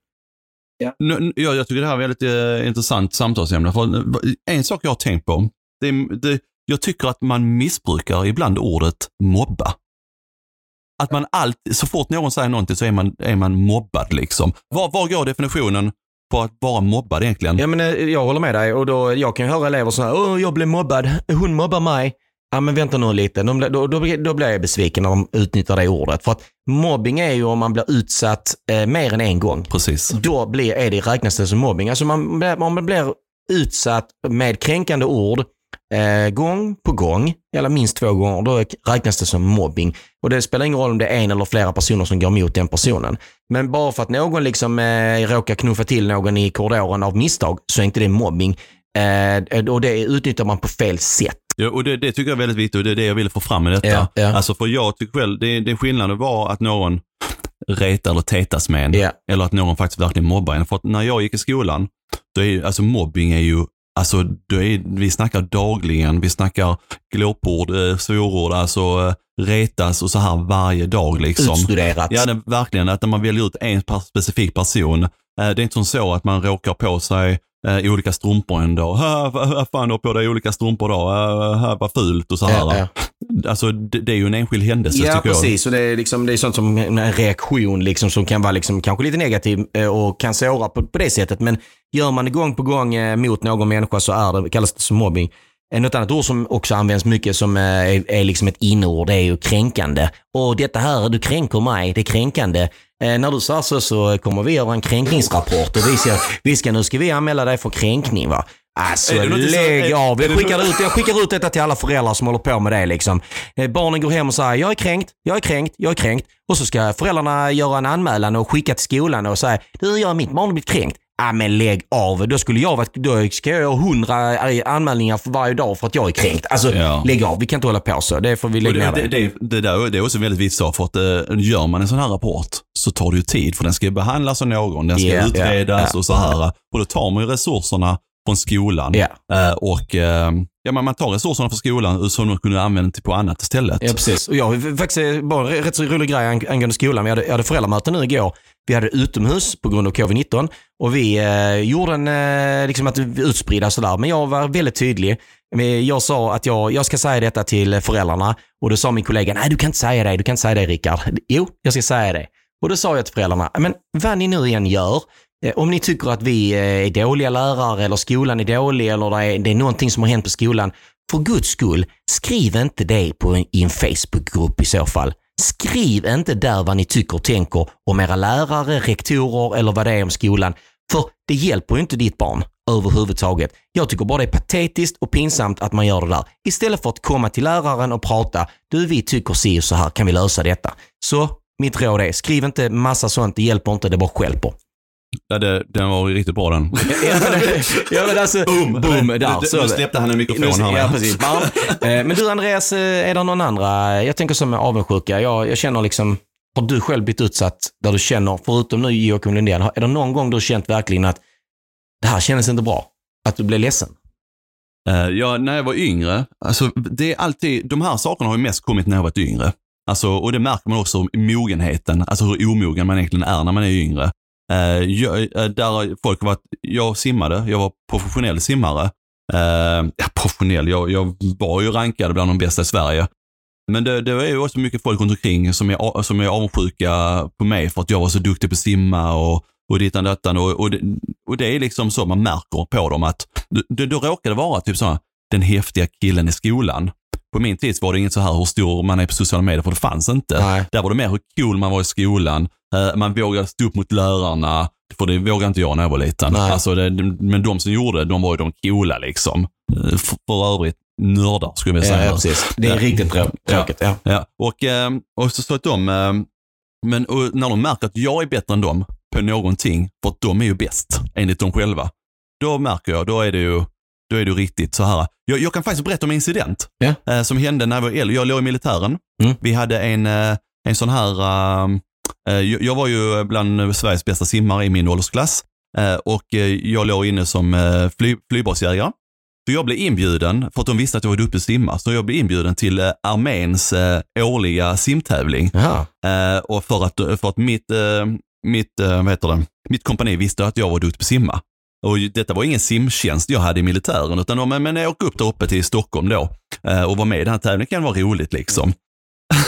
Nu- nu- Ja, jag tycker det här är väldigt eh, intressant samtalsämne. För, eh, en sak jag har tänkt på, det, det, jag tycker att man missbrukar ibland ordet mobba. Att man alltid, så fort någon säger någonting så är man, är man mobbad liksom. Var, var går definitionen på att vara mobbad egentligen? Ja, men, eh, jag håller med dig och då, jag kan ju höra elever som Åh, jag blev mobbad, hon mobbar mig. Ja men vänta nu lite, blir- då, då, då blir jag besviken när de utnyttjar det ordet. För att mobbing är ju om man blir utsatt eh, mer än en gång. Precis. Då blir, är det, räknas det som mobbing. Alltså man, om man blir utsatt med kränkande ord eh, gång på gång, eller minst två gånger, då räknas det som mobbing. Och det spelar ingen roll om det är en eller flera personer som går emot den personen. Men bara för att någon liksom eh, råkar knuffa till någon i korridoren av misstag så är inte det mobbing. Eh, och det utnyttjar man på fel sätt. Ja, och det, det tycker jag är väldigt viktigt och det är det jag ville få fram med detta. Ja, ja. Alltså för jag tycker själv, det, det skillnaden var att någon retar eller tetas med en. Ja. Eller att någon faktiskt verkligen mobbar en. För att när jag gick i skolan, då är ju, alltså mobbing är ju, alltså då är, vi snackar dagligen, vi snackar glåpord, eh, svårord, alltså eh, retas och så här varje dag liksom. Utstuderat. Ja, det, verkligen. Att när man väljer ut en specifik person, eh, det är inte som så att man råkar på sig eh, olika strumpor en dag. "Hä, Vad fan du har på dig olika strumpor? Äh, här, vad fult och så här. Ja, ja. Alltså det, det är ju en enskild händelse Ja, tycker jag. precis. Och det, är liksom, det är sånt som en reaktion liksom, som kan vara liksom, kanske lite negativ eh, och kan såra på, på det sättet. Men gör man det gång på gång eh, mot någon människa så är det, kallas det som mobbing. Eh, Något annat ord som också används mycket som är, är liksom ett inneord det är ju kränkande. Och detta här, du kränker mig, det är kränkande. Eh, när du sa så så kommer vi göra en kränkningsrapport och vi ska, vi ska, nu ska vi anmäla dig för kränkning va. Alltså lägg av. Jag skickar, ut, jag skickar ut detta till alla föräldrar som håller på med det. Liksom. Eh, Barnen går hem och säger jag är kränkt, jag är kränkt, jag är kränkt. Och så ska föräldrarna göra en anmälan och skicka till skolan och säga du, jag, mitt barn har blivit kränkt. Ja men lägg av. Då skulle jag varit, då ska jag göra hundra anmälningar för varje dag för att jag är kränkt. Alltså Ja. lägg av. Vi kan inte hålla på så. Det får vi Och lägga det, ner. det, Det, det, där, det är också väldigt viktigt för att gör man en sån här rapport så tar det ju tid, för den ska behandlas av någon, den ska ja, utredas ja, och så här. Och då tar man ju resurserna från skolan. Eh, och eh, ja, man tar resurserna från skolan som de kunde använda till på annat istället. Ja, precis. Och jag faktiskt eh, bara en rätt så rolig grej ang- angående skolan. Vi hade, jag hade föräldramöte nu igår. Vi hade utomhus på grund av covid-19 och vi eh, gjorde en, eh, liksom att vi utspridda sådär. Men jag var väldigt tydlig. Jag sa att jag, jag ska säga detta till föräldrarna och då sa min kollega, nej du kan inte säga det, du kan inte säga det Rickard. Jo, jag ska säga det. Och då sa jag till föräldrarna, men vad ni nu igen gör, Eh, om ni tycker att vi eh, är dåliga lärare eller skolan är dålig eller det är, det är någonting som har hänt på skolan, för guds skull, skriv inte det på en, i en Facebookgrupp i så fall. Skriv inte där vad ni tycker och tänker om era lärare, rektorer eller vad det är om skolan. För det hjälper ju inte ditt barn överhuvudtaget. Jag tycker bara det är patetiskt och pinsamt att man gör det där. Istället för att komma till läraren och prata. Du, vi tycker si och så här, kan vi lösa detta? Så mitt råd är, skriv inte massa sånt, det hjälper inte, det bara stjälper. Ja, det, den var ju riktigt bra den. ja, men alltså, boom, boom, där. Nu- släppte han en mikrofon här. Ja, precis. Bam. Eh, Men du Andreas, eh, är det någon andra, jag tänker som är avundsjuka. Jag, jag känner liksom, har du själv blivit utsatt där du känner, förutom nu Joakim Lundén, är det någon gång du känt verkligen att det här kändes inte bra? Att du blev ledsen? Eh, ja, när jag var yngre, alltså det är alltid, de här sakerna har ju mest kommit när jag varit yngre. Alltså, och det märker man också i mogenheten, alltså hur omogen man egentligen är när man är yngre. Eh, jag, eh, där har folk varit, jag simmade, jag var professionell simmare. Eh, ja, professionell, jag, jag var ju rankad bland de bästa i Sverige. Men det, det är ju också mycket folk runt omkring som är, som är avundsjuka på mig för att jag var så duktig på att simma och, och dittan dattan. Och, och, det, och det är liksom så man märker på dem att då råkar det vara typ så här, den häftiga killen i skolan. På min tid var det inget så här hur stor man är på sociala medier, för det fanns inte. Nej. Där var det mer hur cool man var i skolan. Eh, Man vågade stå upp mot lärarna, för det vågade inte jag när jag var liten. Nej. Alltså det, men de som gjorde det, de var ju de coola liksom. Eh, För, för övrigt nördar skulle jag vilja Ja, säga. ja, precis. Det är Ja. riktigt trå- tråkigt. Ja. Ja, och, eh, och så, så att de, men när de märker att jag är bättre än dem på någonting, för att de är ju bäst enligt dem själva. Då märker jag, då är det ju, då är ju riktigt så här. Jag, jag kan faktiskt berätta om en incident eh, som hände när jag var äldre. Jag låg i militären. Mm. Vi hade en, eh, en sån här, eh, eh, jag, var ju bland Sveriges bästa simmare i min åldersklass eh, och jag låg inne som fly, flygbasjägare. Så jag blev inbjuden, för att de visste att jag var duktig simma, så jag blev inbjuden till eh, arméns eh, årliga simtävling. Eh, och för att, för att mitt, mitt, vad heter det, mitt kompani visste att jag var duktig på simma. Och detta var ingen simtjänst jag hade i militären, utan de, men jag åkte upp där uppe till Stockholm då eh, och var med i den här tävlingen. Det kan vara roligt liksom.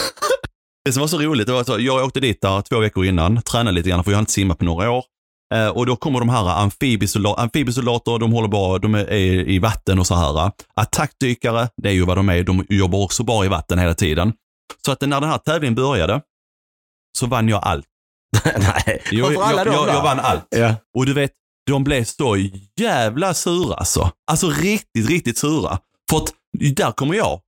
det som var så roligt, det var att jag åkte dit där två veckor innan, tränade lite grann, för jag har inte simmat på några år. Eh, och då kommer de här amfibiesoldater, amfibiesoldater de håller bara, de är i vatten och så här. Attackdykare, det är ju vad de är, de jobbar också bara i vatten hela tiden. Så att när den här tävlingen började så vann jag allt. Nej. Jag, jag, där? jag vann allt. Ja. Och du vet, de blev så jävla sura alltså. Alltså riktigt, riktigt sura. För att där kommer jag.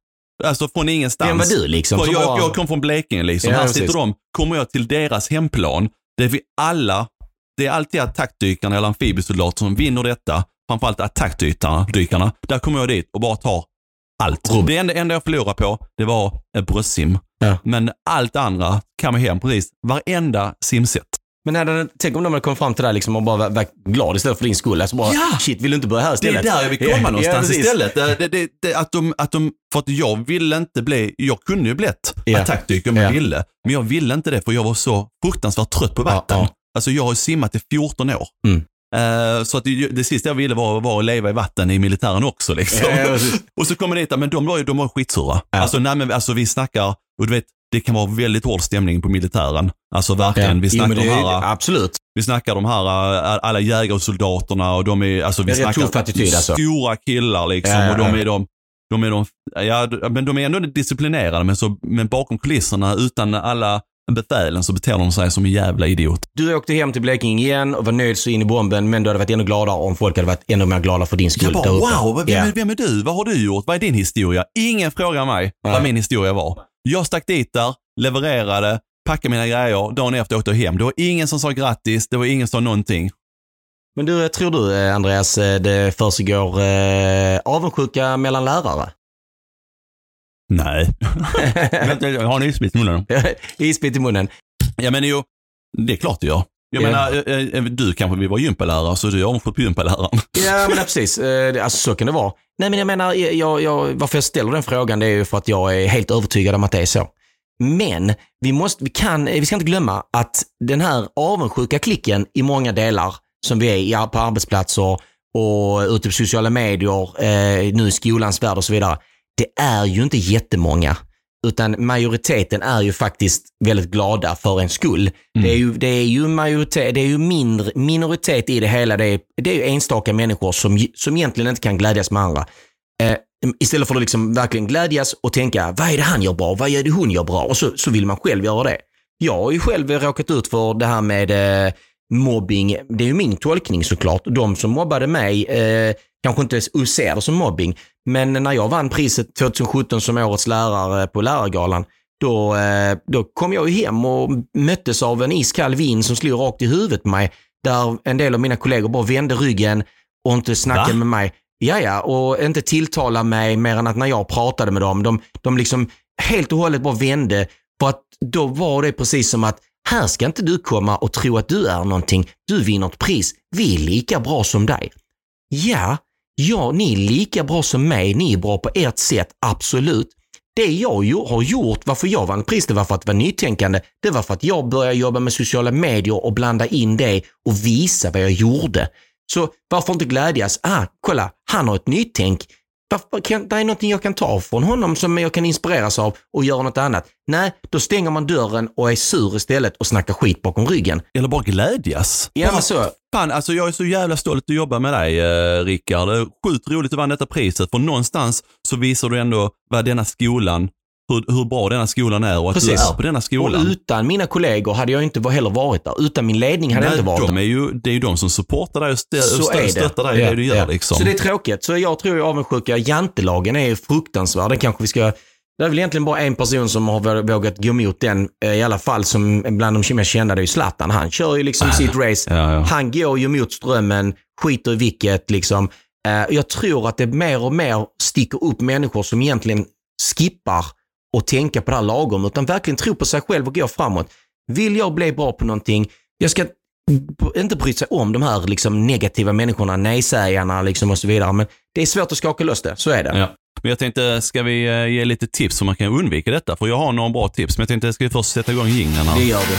Alltså från ingenstans. Vem var du liksom? För jag, jag kom från Blekinge liksom. Ja, här precis. sitter de. Kommer jag till deras hemplan, där vi alla, det är alltid attackdykarna eller amfibiesoldater som vinner detta. Framförallt attackdykarna. dykarna. Där kommer jag dit och bara tar allt. Rubb. Det enda, enda jag förlorade på, det var bröstsim. Ja. Men allt andra kan man hem precis varenda simset. Men hade, tänk om de hade kommit fram till dig liksom och bara var, var glad istället för din skull. Alltså bara, Ja! shit, vill du inte börja här Det istället? är där jag vill komma Ja, någonstans precis. istället. Det, det, det, det, att de, att de, för att jag ville inte bli, jag kunde ju blivit Ja. attackdykare om jag Ja. ville. Men jag ville inte det för jag var så fruktansvärt trött på vatten. Ja, ja. Alltså jag har simmat i 14 år. Mm. Eh, så att det, det sista jag ville var, var att leva i vatten i militären också. Liksom. Ja, ja, och så kommer det dit, men de var ju de var skitsura. Alltså, nej, men, alltså vi snackar, och du vet, det kan vara väldigt hård stämning på militären. Alltså verkligen, vi Jo, snackar men det de är- här, Absolut. vi snackar de här, äh, alla jägarsoldaterna och de är, alltså vi Det är snackar attityd, alltså. stora killar liksom. Ja, ja, och de ja. är de, de är de, ja, men de är ändå disciplinerade, men, så, men bakom kulisserna, utan alla befälen, så beter de sig som en jävla idiot. Du åkte hem till Blekinge igen och var nöjd så in i bomben, men du hade varit ännu gladare om folk hade varit ännu mer glada för din skull. Jag bara, wow, vem, Ja. vem är du? Vad har du gjort? Vad är din historia? Ingen frågar mig vad Nej. min historia var. Jag stack dit där, levererade, packade mina grejer, dagen efter åkte jag hem. Det var ingen som sa grattis, det var ingen som sa någonting. Men du, tror du eh, Andreas, eh, det försiggår eh, avundsjuka mellan lärare? Nej. Har en isbit i munnen. Isbit i munnen. Ja men jo, det är klart det gör. Jag Ja. menar, eh, eh, du kanske vill vara gympalärare, så du är avundsjuk på gympaläraren. Ja, men precis. Eh, Alltså, så kan det vara. Nej, men jag menar, jag, jag, varför jag ställer den frågan det är ju för att jag är helt övertygad om att det är så. Men vi, måste, vi, kan, vi ska inte glömma att den här avundsjuka klicken i många delar som vi är i på arbetsplatser och ute på sociala medier, eh, nu i skolans värld och så vidare. Det är ju inte jättemånga. Utan majoriteten är ju faktiskt väldigt glada för en skull. Det är ju, det är ju, majoritet, det är ju mindre, minoritet i det hela. Det är, det är ju enstaka människor som, som egentligen inte kan glädjas med andra. Eh, istället för att liksom verkligen glädjas och tänka, vad är det han gör bra? Vad är det hon gör bra? Och så, så vill man själv göra det. Jag har ju själv råkat ut för det här med eh, mobbing. Det är ju min tolkning såklart. De som mobbade mig eh, kanske inte ser det som mobbing. Men när jag vann priset 2017 som årets lärare på lärargalan, då, eh, då kom jag ju hem och möttes av en iskall vind som slog rakt i huvudet på mig. Där en del av mina kollegor bara vände ryggen och inte snackade Va? med mig. Ja, ja, och inte tilltala mig mer än att när jag pratade med dem, de, de liksom helt och hållet bara vände. För att då var det precis som att här ska inte du komma och tro att du är någonting. Du vinner ett pris. Vi är lika bra som dig. Ja, ja, ni är lika bra som mig. Ni är bra på ert sätt, absolut. Det jag ju- har gjort, varför jag vann pris, det var för att vara nytänkande. Det var för att jag började jobba med sociala medier och blanda in det och visa vad jag gjorde. Så varför inte glädjas? Ah, kolla, han har ett nytänk. Kan, det är någonting jag kan ta från honom som jag kan inspireras av och göra något annat. Nej, då stänger man dörren och är sur istället och snackar skit bakom ryggen. Eller bara glädjas. Ja, men så. Fan, alltså jag är så jävla stolt att jobba med dig, eh, Rickard. Sjukt roligt att vann detta priset, för någonstans så visar du ändå vad denna skolan, hur, hur bra denna skolan är och att Precis. du är på denna Och skolan. utan mina kollegor hade jag inte heller varit där. Utan min ledning hade jag Nej, inte varit de där. är ju, det är ju de som supportar dig och stö, det. stöttar dig i Ja, det du gör. ja. Liksom. Så det är tråkigt. Så jag tror ju avundsjuka, jantelagen är fruktansvärd. Den kanske vi ska... Det är väl egentligen bara en person som har vå- vågat gå emot den, eh, i alla fall som bland de mest kända, det är ju Zlatan. Han kör ju liksom sitt race. Ja, ja. Han går ju mot strömmen, skiter i vilket liksom. Eh, Jag tror att det mer och mer sticker upp människor som egentligen skippar och tänka på det här lagom, utan verkligen tror på sig själv och går framåt. Vill jag bli bra på någonting, jag ska inte bry sig om de här liksom, negativa människorna, nejsägarna liksom, och så vidare. Men det är svårt att skaka loss det, så är det. Ja. Men jag tänkte, ska vi eh, ge lite tips hur man kan undvika detta? För jag har några bra tips, men jag tänkte, ska vi först sätta igång jinglarna? Det gör vi.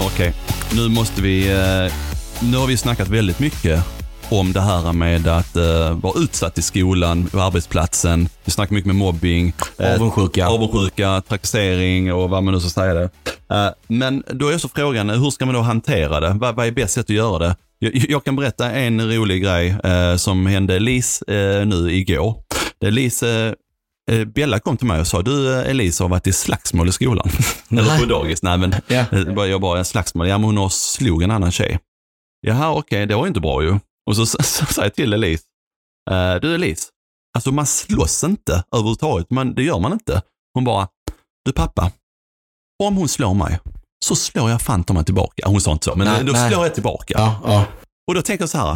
Okej, nu måste vi... eh, Nu har vi snackat väldigt mycket om det här med att uh, vara utsatt i skolan, på arbetsplatsen. Vi snackar mycket med mobbing, eh, Avundsjuka. avundsjuka, trakassering och vad man nu ska säga det. Eh, men då är så frågan, hur ska man då hantera det? Vad, vad är bäst sätt att göra det? Jag, jag kan berätta en rolig grej eh, som hände Lis eh, nu igår. Lis, eh, eh, Bella kom till mig och sa, du eh, Elisa har varit i slagsmål i skolan. Eller på dagis. Nej men. Eh, bara- Jag bara, slagsmål. Ja, men hon har slog en annan tjej. Jaha, okej, det var ju inte bra ju. Och så, så, så säger jag till Elise, eh, du Elise, alltså man slåss inte överhuvudtaget. Man, det gör man inte. Hon bara, du pappa, om hon slår mig så slår jag fan mig tillbaka. Hon sa inte så, men Nej, då nej. slår jag tillbaka. Ja, ja. Och då tänker jag så här,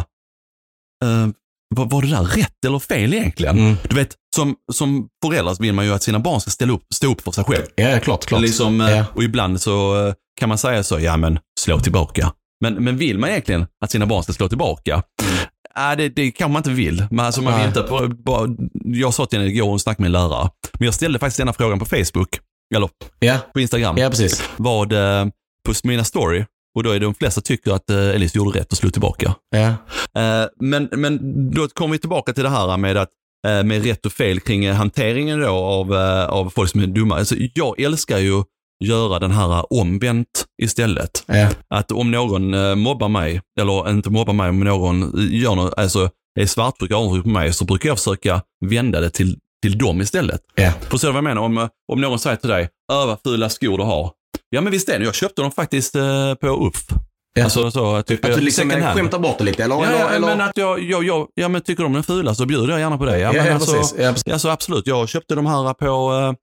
eh, var, var det där rätt eller fel egentligen? Mm. Du vet, som, som förälder så vill man ju att sina barn ska ställa upp, stå upp för sig själv. ja klart, klart. Liksom, eh, Ja. Och ibland så eh, kan man säga så, ja men slå tillbaka. Men, men vill man egentligen att sina barn ska slå tillbaka? Nej, det, det kanske man inte vill. Men alltså man Nej. inte, bara, jag sa till henne igår, hon snackade med en lärare, men jag ställde faktiskt denna frågan på Facebook. eller Ja, på Instagram, ja precis. vad på mina story. Och då är det de flesta tycker att eh, Elise gjorde rätt och slog tillbaka. Eh, men, men då kommer vi tillbaka till det här med att eh, med rätt och fel kring hanteringen då av, eh, av folk som är dumma. Alltså, jag älskar ju göra den här omvänt istället. Ja. Att om någon eh, mobbar mig, eller inte mobbar mig, om någon gör något, alltså är svartsjuk och avundsjuk på mig, så brukar jag försöka vända det till, till dem istället. Ja. Förstår du vad jag menar? Om, eh, om någon säger till dig, öh vad fula skor du har. Ja men visst är det, jag köpte dem faktiskt eh, på UFF. Ja. Alltså så, typ, Att du liksom skämtar bort det lite eller? Ja, ja, eller? men att jag, jag, jag, ja, men tycker de är fula så bjuder jag gärna på det. Ja, Ja, men ja, alltså, precis. Ja, precis. Alltså absolut, jag köpte de här på,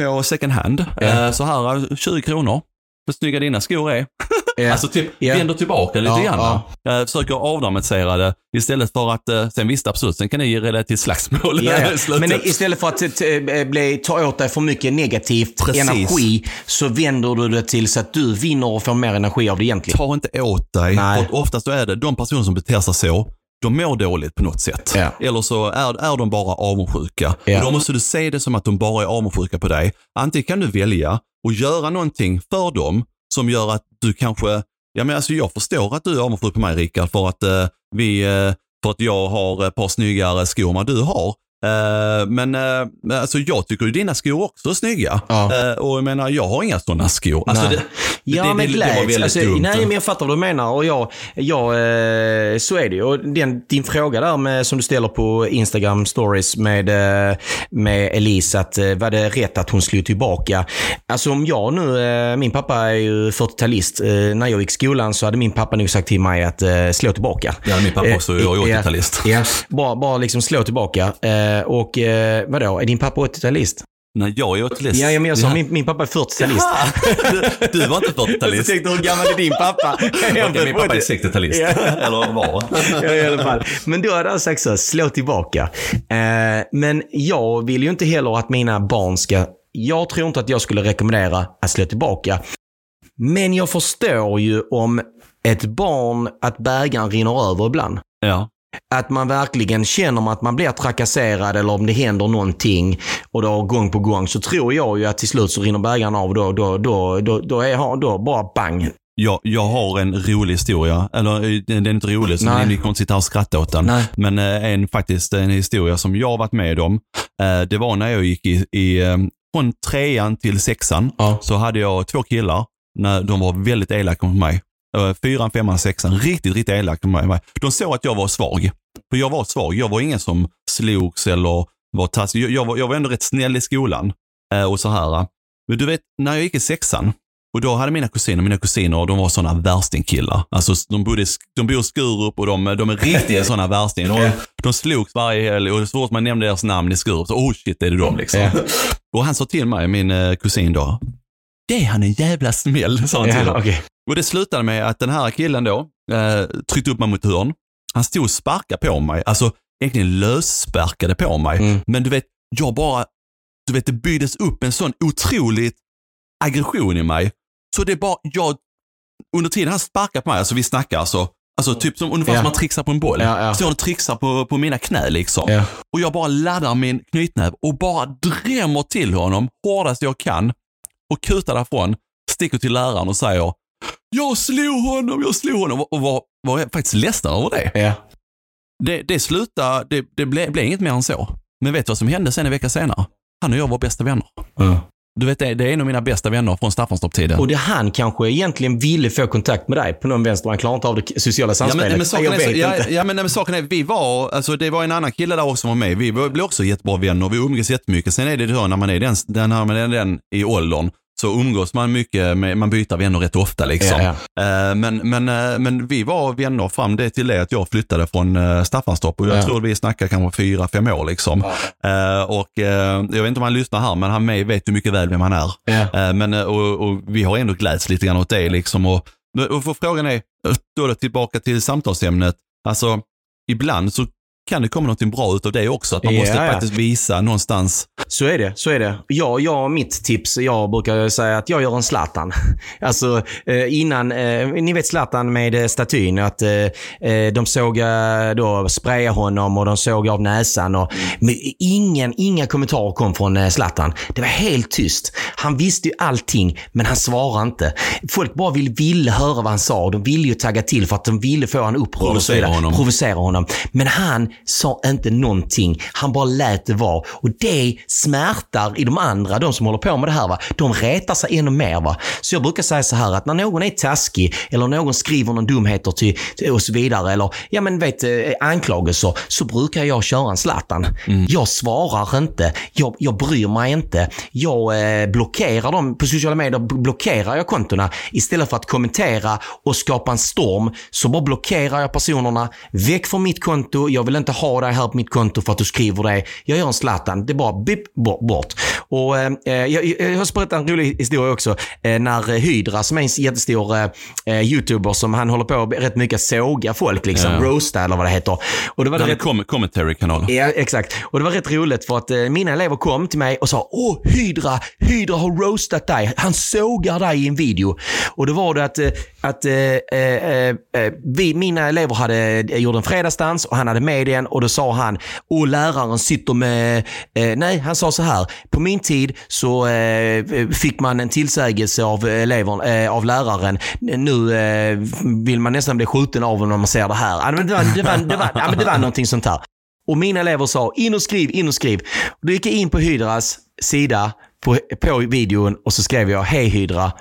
på second hand. Ja. Eh, Så här, eh, 20 kronor. Hur snygga dina skor är. Ja. Alltså typ, Ja. vänder tillbaka lite Ja, grann. Jag försöker avdramatisera det istället för att, eh, sen visst absolut, sen kan det ge det till slagsmål. Ja, ja. Men istället för att bli, ta åt dig för mycket negativt Precis. energi så vänder du det till så att du vinner och får mer energi av det egentligen. Ta inte åt dig. Nej. För oftast så är det de personer som beter sig så, de mår dåligt på något sätt. Ja. Eller så är, är de bara avundsjuka. Och då måste du se det som att de bara är avundsjuka på dig. Antingen kan du välja att göra någonting för dem som gör att du kanske, ja men alltså jag förstår att du är avundsjuk på mig Rickard för att eh, vi, eh, för att jag har ett par snyggare skor än du har. Eh, men eh, alltså jag tycker ju dina skor också är snygga. Ja. Eh, och jag menar, jag har inga sådana skor. Alltså, Nej. det, Ja, det, men det, det var Alltså, dumt. nej, men jag fattar vad du menar. Och jag, jag, eh, så är det ju. Och den, din fråga där med, som du ställer på Instagram stories med, med Elise, att var det rätt att hon slog tillbaka? Alltså om jag nu, min pappa är ju 40-talist. Eh, när jag gick skolan så hade min pappa nog sagt till mig att slå tillbaka. Ja, min pappa också. Jag är Eh, 80-talist. Ja, bara, bara liksom slå tillbaka. Eh, och eh, vadå, är din pappa 80-talist? Nej, jag är 80-talist. Ja, ja, jag sa min, min pappa är 40-talist. du, du var inte 40-talist. Jag tänkte, hur gammal är din pappa? Okej, min pappa är 60-talist. Ja. Eller var. ja, i alla fall. Men då hade han sagt så, slå tillbaka. Eh, men jag vill ju inte heller att mina barn ska... Jag tror inte att jag skulle rekommendera att slå tillbaka. Men jag förstår ju om ett barn, att bägaren rinner över ibland. Ja. Att man verkligen känner att man blir trakasserad eller om det händer någonting och då gång på gång så tror jag ju att till slut så rinner bägaren av. Då, då, då, då, då, är, då bara bang. Jag, jag har en rolig historia. Eller eh, den är inte rolig, så ni kommer inte sitta här och skratta åt den. Nej. Men eh, en, faktiskt en historia som jag varit med om. Eh, det var när jag gick i, i från trean till sexan. Ja. Så hade jag två killar. När de var väldigt elaka mot mig. Eh, Fyran, femman, sexan. Riktigt, riktigt elaka mot mig. De såg att jag var svag. För jag var svag. Jag var ingen som slogs eller var taskig. Jag, jag, var, jag var ändå rätt snäll i skolan. Eh, och så här. Men du vet, när jag gick i sexan. Och då hade mina kusiner, mina kusiner, de var sådana värstingkillar. Alltså de bodde, de bor i Skurup och de, de är riktiga sådana värstingar. De, de slogs varje helg och så fort man nämnde deras namn i Skurup så, oh shit, är det de liksom. Och han sa till mig, min eh, kusin då, det är han en jävla smäll, sa han till Ja, honom. Och det slutade med att den här killen då eh, tryckte upp mig mot hörn. Han stod och sparkade på mig, alltså egentligen lössparkade på mig. Mm. Men du vet, jag bara, du vet det byggdes upp en sån otrolig aggression i mig. Så det är bara, jag, under tiden han sparkar på mig, alltså vi snackar alltså, alltså typ som ungefär Ja. som man trixar på en boll. Ja, ja. Så jag trixar på, på mina knä liksom. Ja. Och jag bara laddar min knytnäv och bara drämmer till honom hårdast jag kan och kutar därifrån, sticker till läraren och säger jag slog honom, jag slog honom och var, var faktiskt ledsen över det. Ja. Det, det slutade, det, det blev, blev inget mer än så. Men vet du vad som hände sen en vecka senare? Han och jag var bästa vänner. Du vet, det, det är en av mina bästa vänner från Staffanstorp-tiden. Och det han kanske egentligen ville få kontakt med dig på någon vänster. Han klarar inte av det sociala Ja samspelet. men, men, saken jag är, vet ja, inte. ja, men, nej, men saken är, vi var, alltså det var en annan kille där också som var med. Vi blev också jättebra vänner. Vi umgås jättemycket. Sen är det så när man är den, den, när man är den i åldern så umgås man mycket, med, man byter vänner rätt ofta liksom. Ja, Eh, Men, men, eh, men vi var vänner fram det till det att jag flyttade från eh, Staffanstorp och jag Ja. tror vi snackar kanske fyra, fem år liksom. Och jag vet inte om han lyssnar här, men han med vet ju mycket väl vem han är. Ja. Men, och, och vi har ändå gläds lite grann åt det liksom. Och, och frågan är, då, då tillbaka till samtalsämnet. Alltså, ibland så kan det komma något bra utav det också. Att man måste ja. faktiskt visa någonstans. Så är det. Så är det. Jag, jag, mitt tips, jag brukar säga att jag gör en Zlatan. Alltså eh, innan, eh, ni vet Zlatan med eh, statyn, att de såg då spraya honom och de såg av näsan. Och, ingen, inga kommentarer kom från Zlatan. Det var helt tyst. Han visste ju allting, men han svarade inte. Folk bara ville, ville höra vad han sa. De ville ju tagga till för att de ville få han upprörd och så Provocera vidare. honom. Provocera honom. Men han sa inte någonting. Han bara lät det vara. Och det smärtar i de andra, de som håller på med det här. Va? De retar sig ännu mer. Va? Så jag brukar säga så här att när någon är taskig eller någon skriver någon dumheter till, till och så vidare eller ja men vet eh, anklagelser så brukar jag köra en Zlatan. Jag svarar inte. Jag, jag bryr mig inte. Jag eh, blockerar dem på sociala medier. Blockerar jag kontona istället för att kommentera och skapa en storm så bara blockerar jag personerna. Väck från mitt konto. Jag vill inte ha dig här på mitt konto för att du skriver det. Jag gör en Zlatan. Det är bara bip, bort. Och, eh, jag, jag, jag har berättat en rolig historia också. Eh, när eh, Hydra, som är en jättestor eh, eh, YouTuber som han håller på rätt mycket att såga folk, liksom. Ja. roasta eller vad det heter. Och det var Den rätt, com- commentary-kanal. Ja, exakt. Och det var rätt roligt för att eh, mina elever kom till mig och sa Åh, Hydra, Hydra har roastat dig. Han sågar dig i en video. Och då var det att, eh, att eh, eh, eh, vi, mina elever hade eh, gjort en fredagsdans och han hade med igen och då sa han och läraren sitter med... Eh, nej, han sa så här. På min tid så eh, fick man en tillsägelse av, eleven, eh, av läraren. Nu eh, vill man nästan bli skjuten av honom när man ser det här. Det, var, det, var, det, var, ja, men det var någonting sånt här. Och mina elever sa in och skriv, in och skriv. Då gick jag in på Hydras sida på, på videon och så skrev jag Hej Hydra.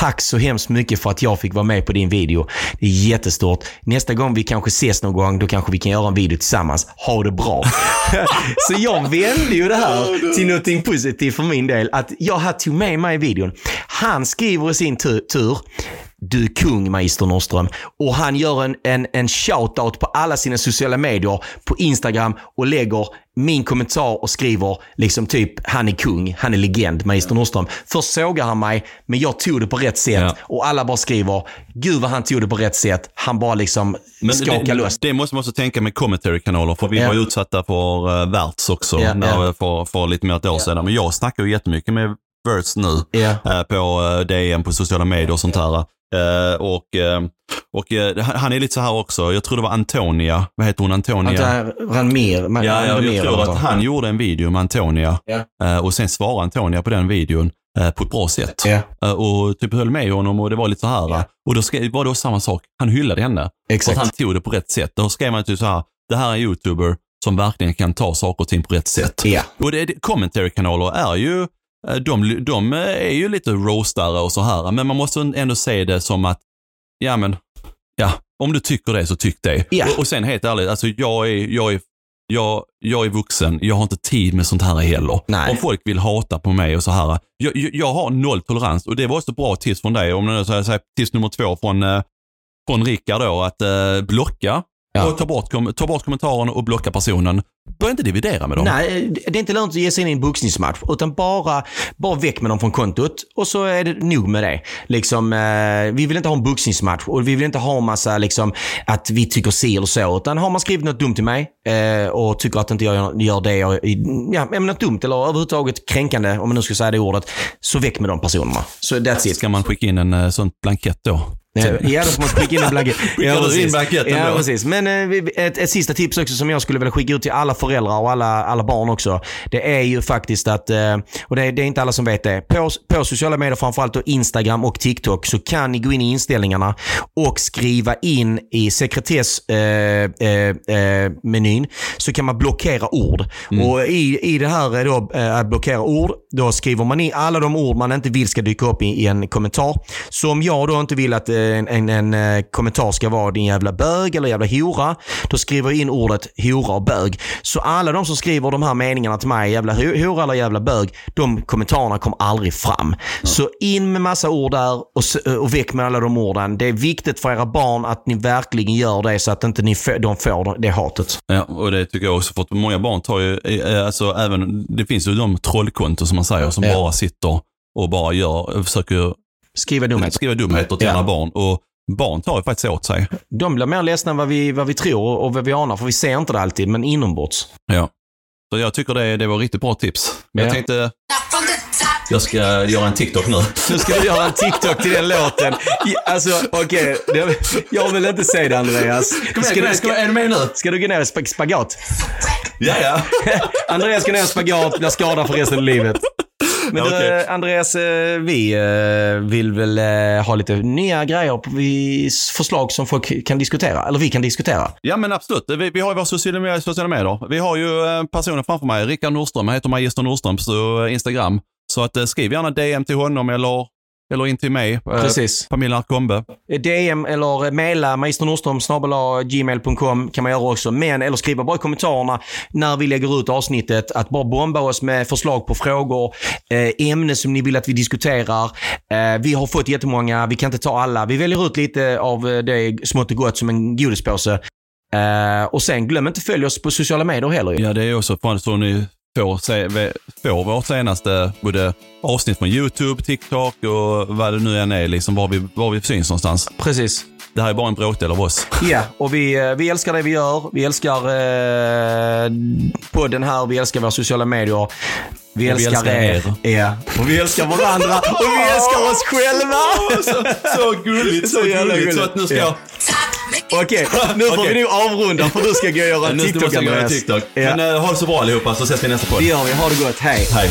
Tack så hemskt mycket för att jag fick vara med på din video. Det är jättestort. Nästa gång vi kanske ses någon gång, då kanske vi kan göra en video tillsammans. Ha det bra. så jag vände ju det här till någonting positivt för min del. Att jag tog med mig i videon. Han skriver i sin tur du är kung Magister Nordström. Och han gör en, en, en shoutout på alla sina sociala medier på Instagram och lägger min kommentar och skriver liksom typ han är kung, han är legend, Magister Nordström. Först sågar han mig, men jag tog det på rätt sätt. Ja. Och alla bara skriver, gud vad han tog det på rätt sätt. Han bara liksom skakar det, loss. det måste man också tänka med commentary-kanaler, för vi Ja. var ju utsatta för uh, Verts också Ja, när, ja. För, för lite mer än ett år sedan. Men jag snackar ju jättemycket med Verts nu Ja. eh, på uh, DM, på sociala medier och sånt här. Eh, och eh, och eh, han är lite så här också, jag tror det var Antonia, vad heter hon, Antonia? Mer. Man, Ja, jag, tror att han gjorde en video med Antonia Ja. och sen svarade Antonia på den videon på ett bra sätt. Ja. Och typ höll med honom och det var lite så här. Ja. Och då var det samma sak. Han hyllade henne. Exakt. För att han tog det på rätt sätt. Då skrev man typ så här, det här är en YouTuber som verkligen kan ta saker och ting på rätt sätt. Ja. Och det, det, commentary-kanaler är ju, de, de är ju lite roastare och så här. Men man måste ändå se det som att, ja men, ja, om du tycker det så tyck det. Ja. Och, och sen helt ärligt, alltså jag är, jag är jag, jag är vuxen, jag har inte tid med sånt här heller. Nej. Om folk vill hata på mig och så här. Jag, jag, har noll tolerans och det var också bra tips från dig. Om är så här, tips nummer två från, eh, från Rickard då, att eh, blocka Ja. och ta bort, ta bort kommentaren och blocka personen. Börja inte dividera med dem. Nej, det är inte lönt att ge sig in i en boxningsmatch. Utan bara, bara väck med dem från kontot och så är det nog med det. Liksom, eh, vi vill inte ha en boxningsmatch och vi vill inte ha en massa liksom, att vi tycker si eller så. Utan har man skrivit något dumt till mig eh, och tycker att inte jag gör det jag, ja, något dumt eller överhuvudtaget kränkande, om man nu ska säga det ordet, så väck med de personerna. Så that's it. Ska man skicka in en eh, sån blankett då? Ja, Ja, då får man skicka in en blankett. Ja, du in precis. blanketten ja, precis. Men eh, ett, ett sista tips också som jag skulle vilja skicka ut till alla föräldrar och alla, alla barn också. Det är ju faktiskt att, eh, och det är, det är inte alla som vet det, på, på sociala medier, framförallt Instagram och TikTok, så kan ni gå in i inställningarna och skriva in i sekretessmenyn eh, eh, menyn, så kan man blockera ord. Och i, i det här eh, då, eh, att blockera ord, då skriver man in alla de ord man inte vill ska dyka upp i, i en kommentar. Så om jag då inte vill att eh, en, en, en eh, kommentar ska vara din jävla bög eller jävla hora, då skriver jag in ordet hora och bög. Så alla de som skriver de här meningarna till mig, jävla ho- hora eller jävla bög, de kommentarerna kommer aldrig fram. Så in med massa ord där och, s- och väck med alla de orden. Det är viktigt för era barn att ni verkligen gör det så att inte ni f- de får det hatet. Ja, och det tycker jag också. För att många barn tar ju, eh, alltså även, det finns ju de trollkonton som man säger, som Ja. bara sitter och bara gör, försöker Skriva dumheter. skriva dumheter till Ja. andra barn. Och Barn tar ju faktiskt åt sig. De blir mer ledsna än vad vi, vad vi tror och vad vi anar, för vi ser inte det alltid, men inombords. Ja. Så jag tycker det, det var riktigt bra tips. Men jag Ja. tänkte, the top. jag ska göra en TikTok nu. Nu ska du göra en TikTok till den låten. Alltså, okej. det- Jag vill inte säga det, Andreas. Ska, du, ska, är du med nu? ska du gå ner i sp- spagat? Ja, ja. Andreas går ner i spagat, blir skadad för resten av livet. Men du, okej. Andreas, eh, vi eh, vill väl eh, ha lite nya grejer, förslag som folk kan diskutera, eller vi kan diskutera. Ja men absolut. Vi, vi har ju våra sociala medier, sociala medier. Vi har ju personen framför mig, Rickard Nordström. Han heter Magister Nordström på Instagram. Så att, skriv gärna DM till honom eller, eller in till mig. eh, Precis. Familjen Arkombe. DM eller mejla magisternordström gmail.com kan man göra också. Men, eller skriva bara i kommentarerna när vi lägger ut avsnittet. Att bara bomba oss med förslag på frågor, eh, ämnen som ni vill att vi diskuterar. Eh, vi har fått jättemånga, vi kan inte ta alla. Vi väljer ut lite av eh, det smått och gott som en godispåse. Eh, och sen glöm inte följa oss på sociala medier heller. Ja, det är också fan så ni får, se, får vårt senaste både avsnitt från YouTube, TikTok och vad det nu än är, liksom var vi, var vi syns någonstans. Precis. Det här är bara en bråkdel av oss. Ja, och vi, eh, vi älskar det vi gör. Vi älskar eh, podden här. Vi älskar våra sociala medier. Vi Och vi älskar, älskar er. Ja. Och vi älskar varandra. och vi älskar oss själva. så, så gulligt, så jävla gulligt. Så att nu ska jag... Okej, nu får vi nog avrunda för du ska gå och göra en Nu TikTok, Andreas. TikTok. Ja. Men eh, ha det så bra allihopa så ses vi nästa podd. Det gör vi. Ha det gott. Hej. Hej.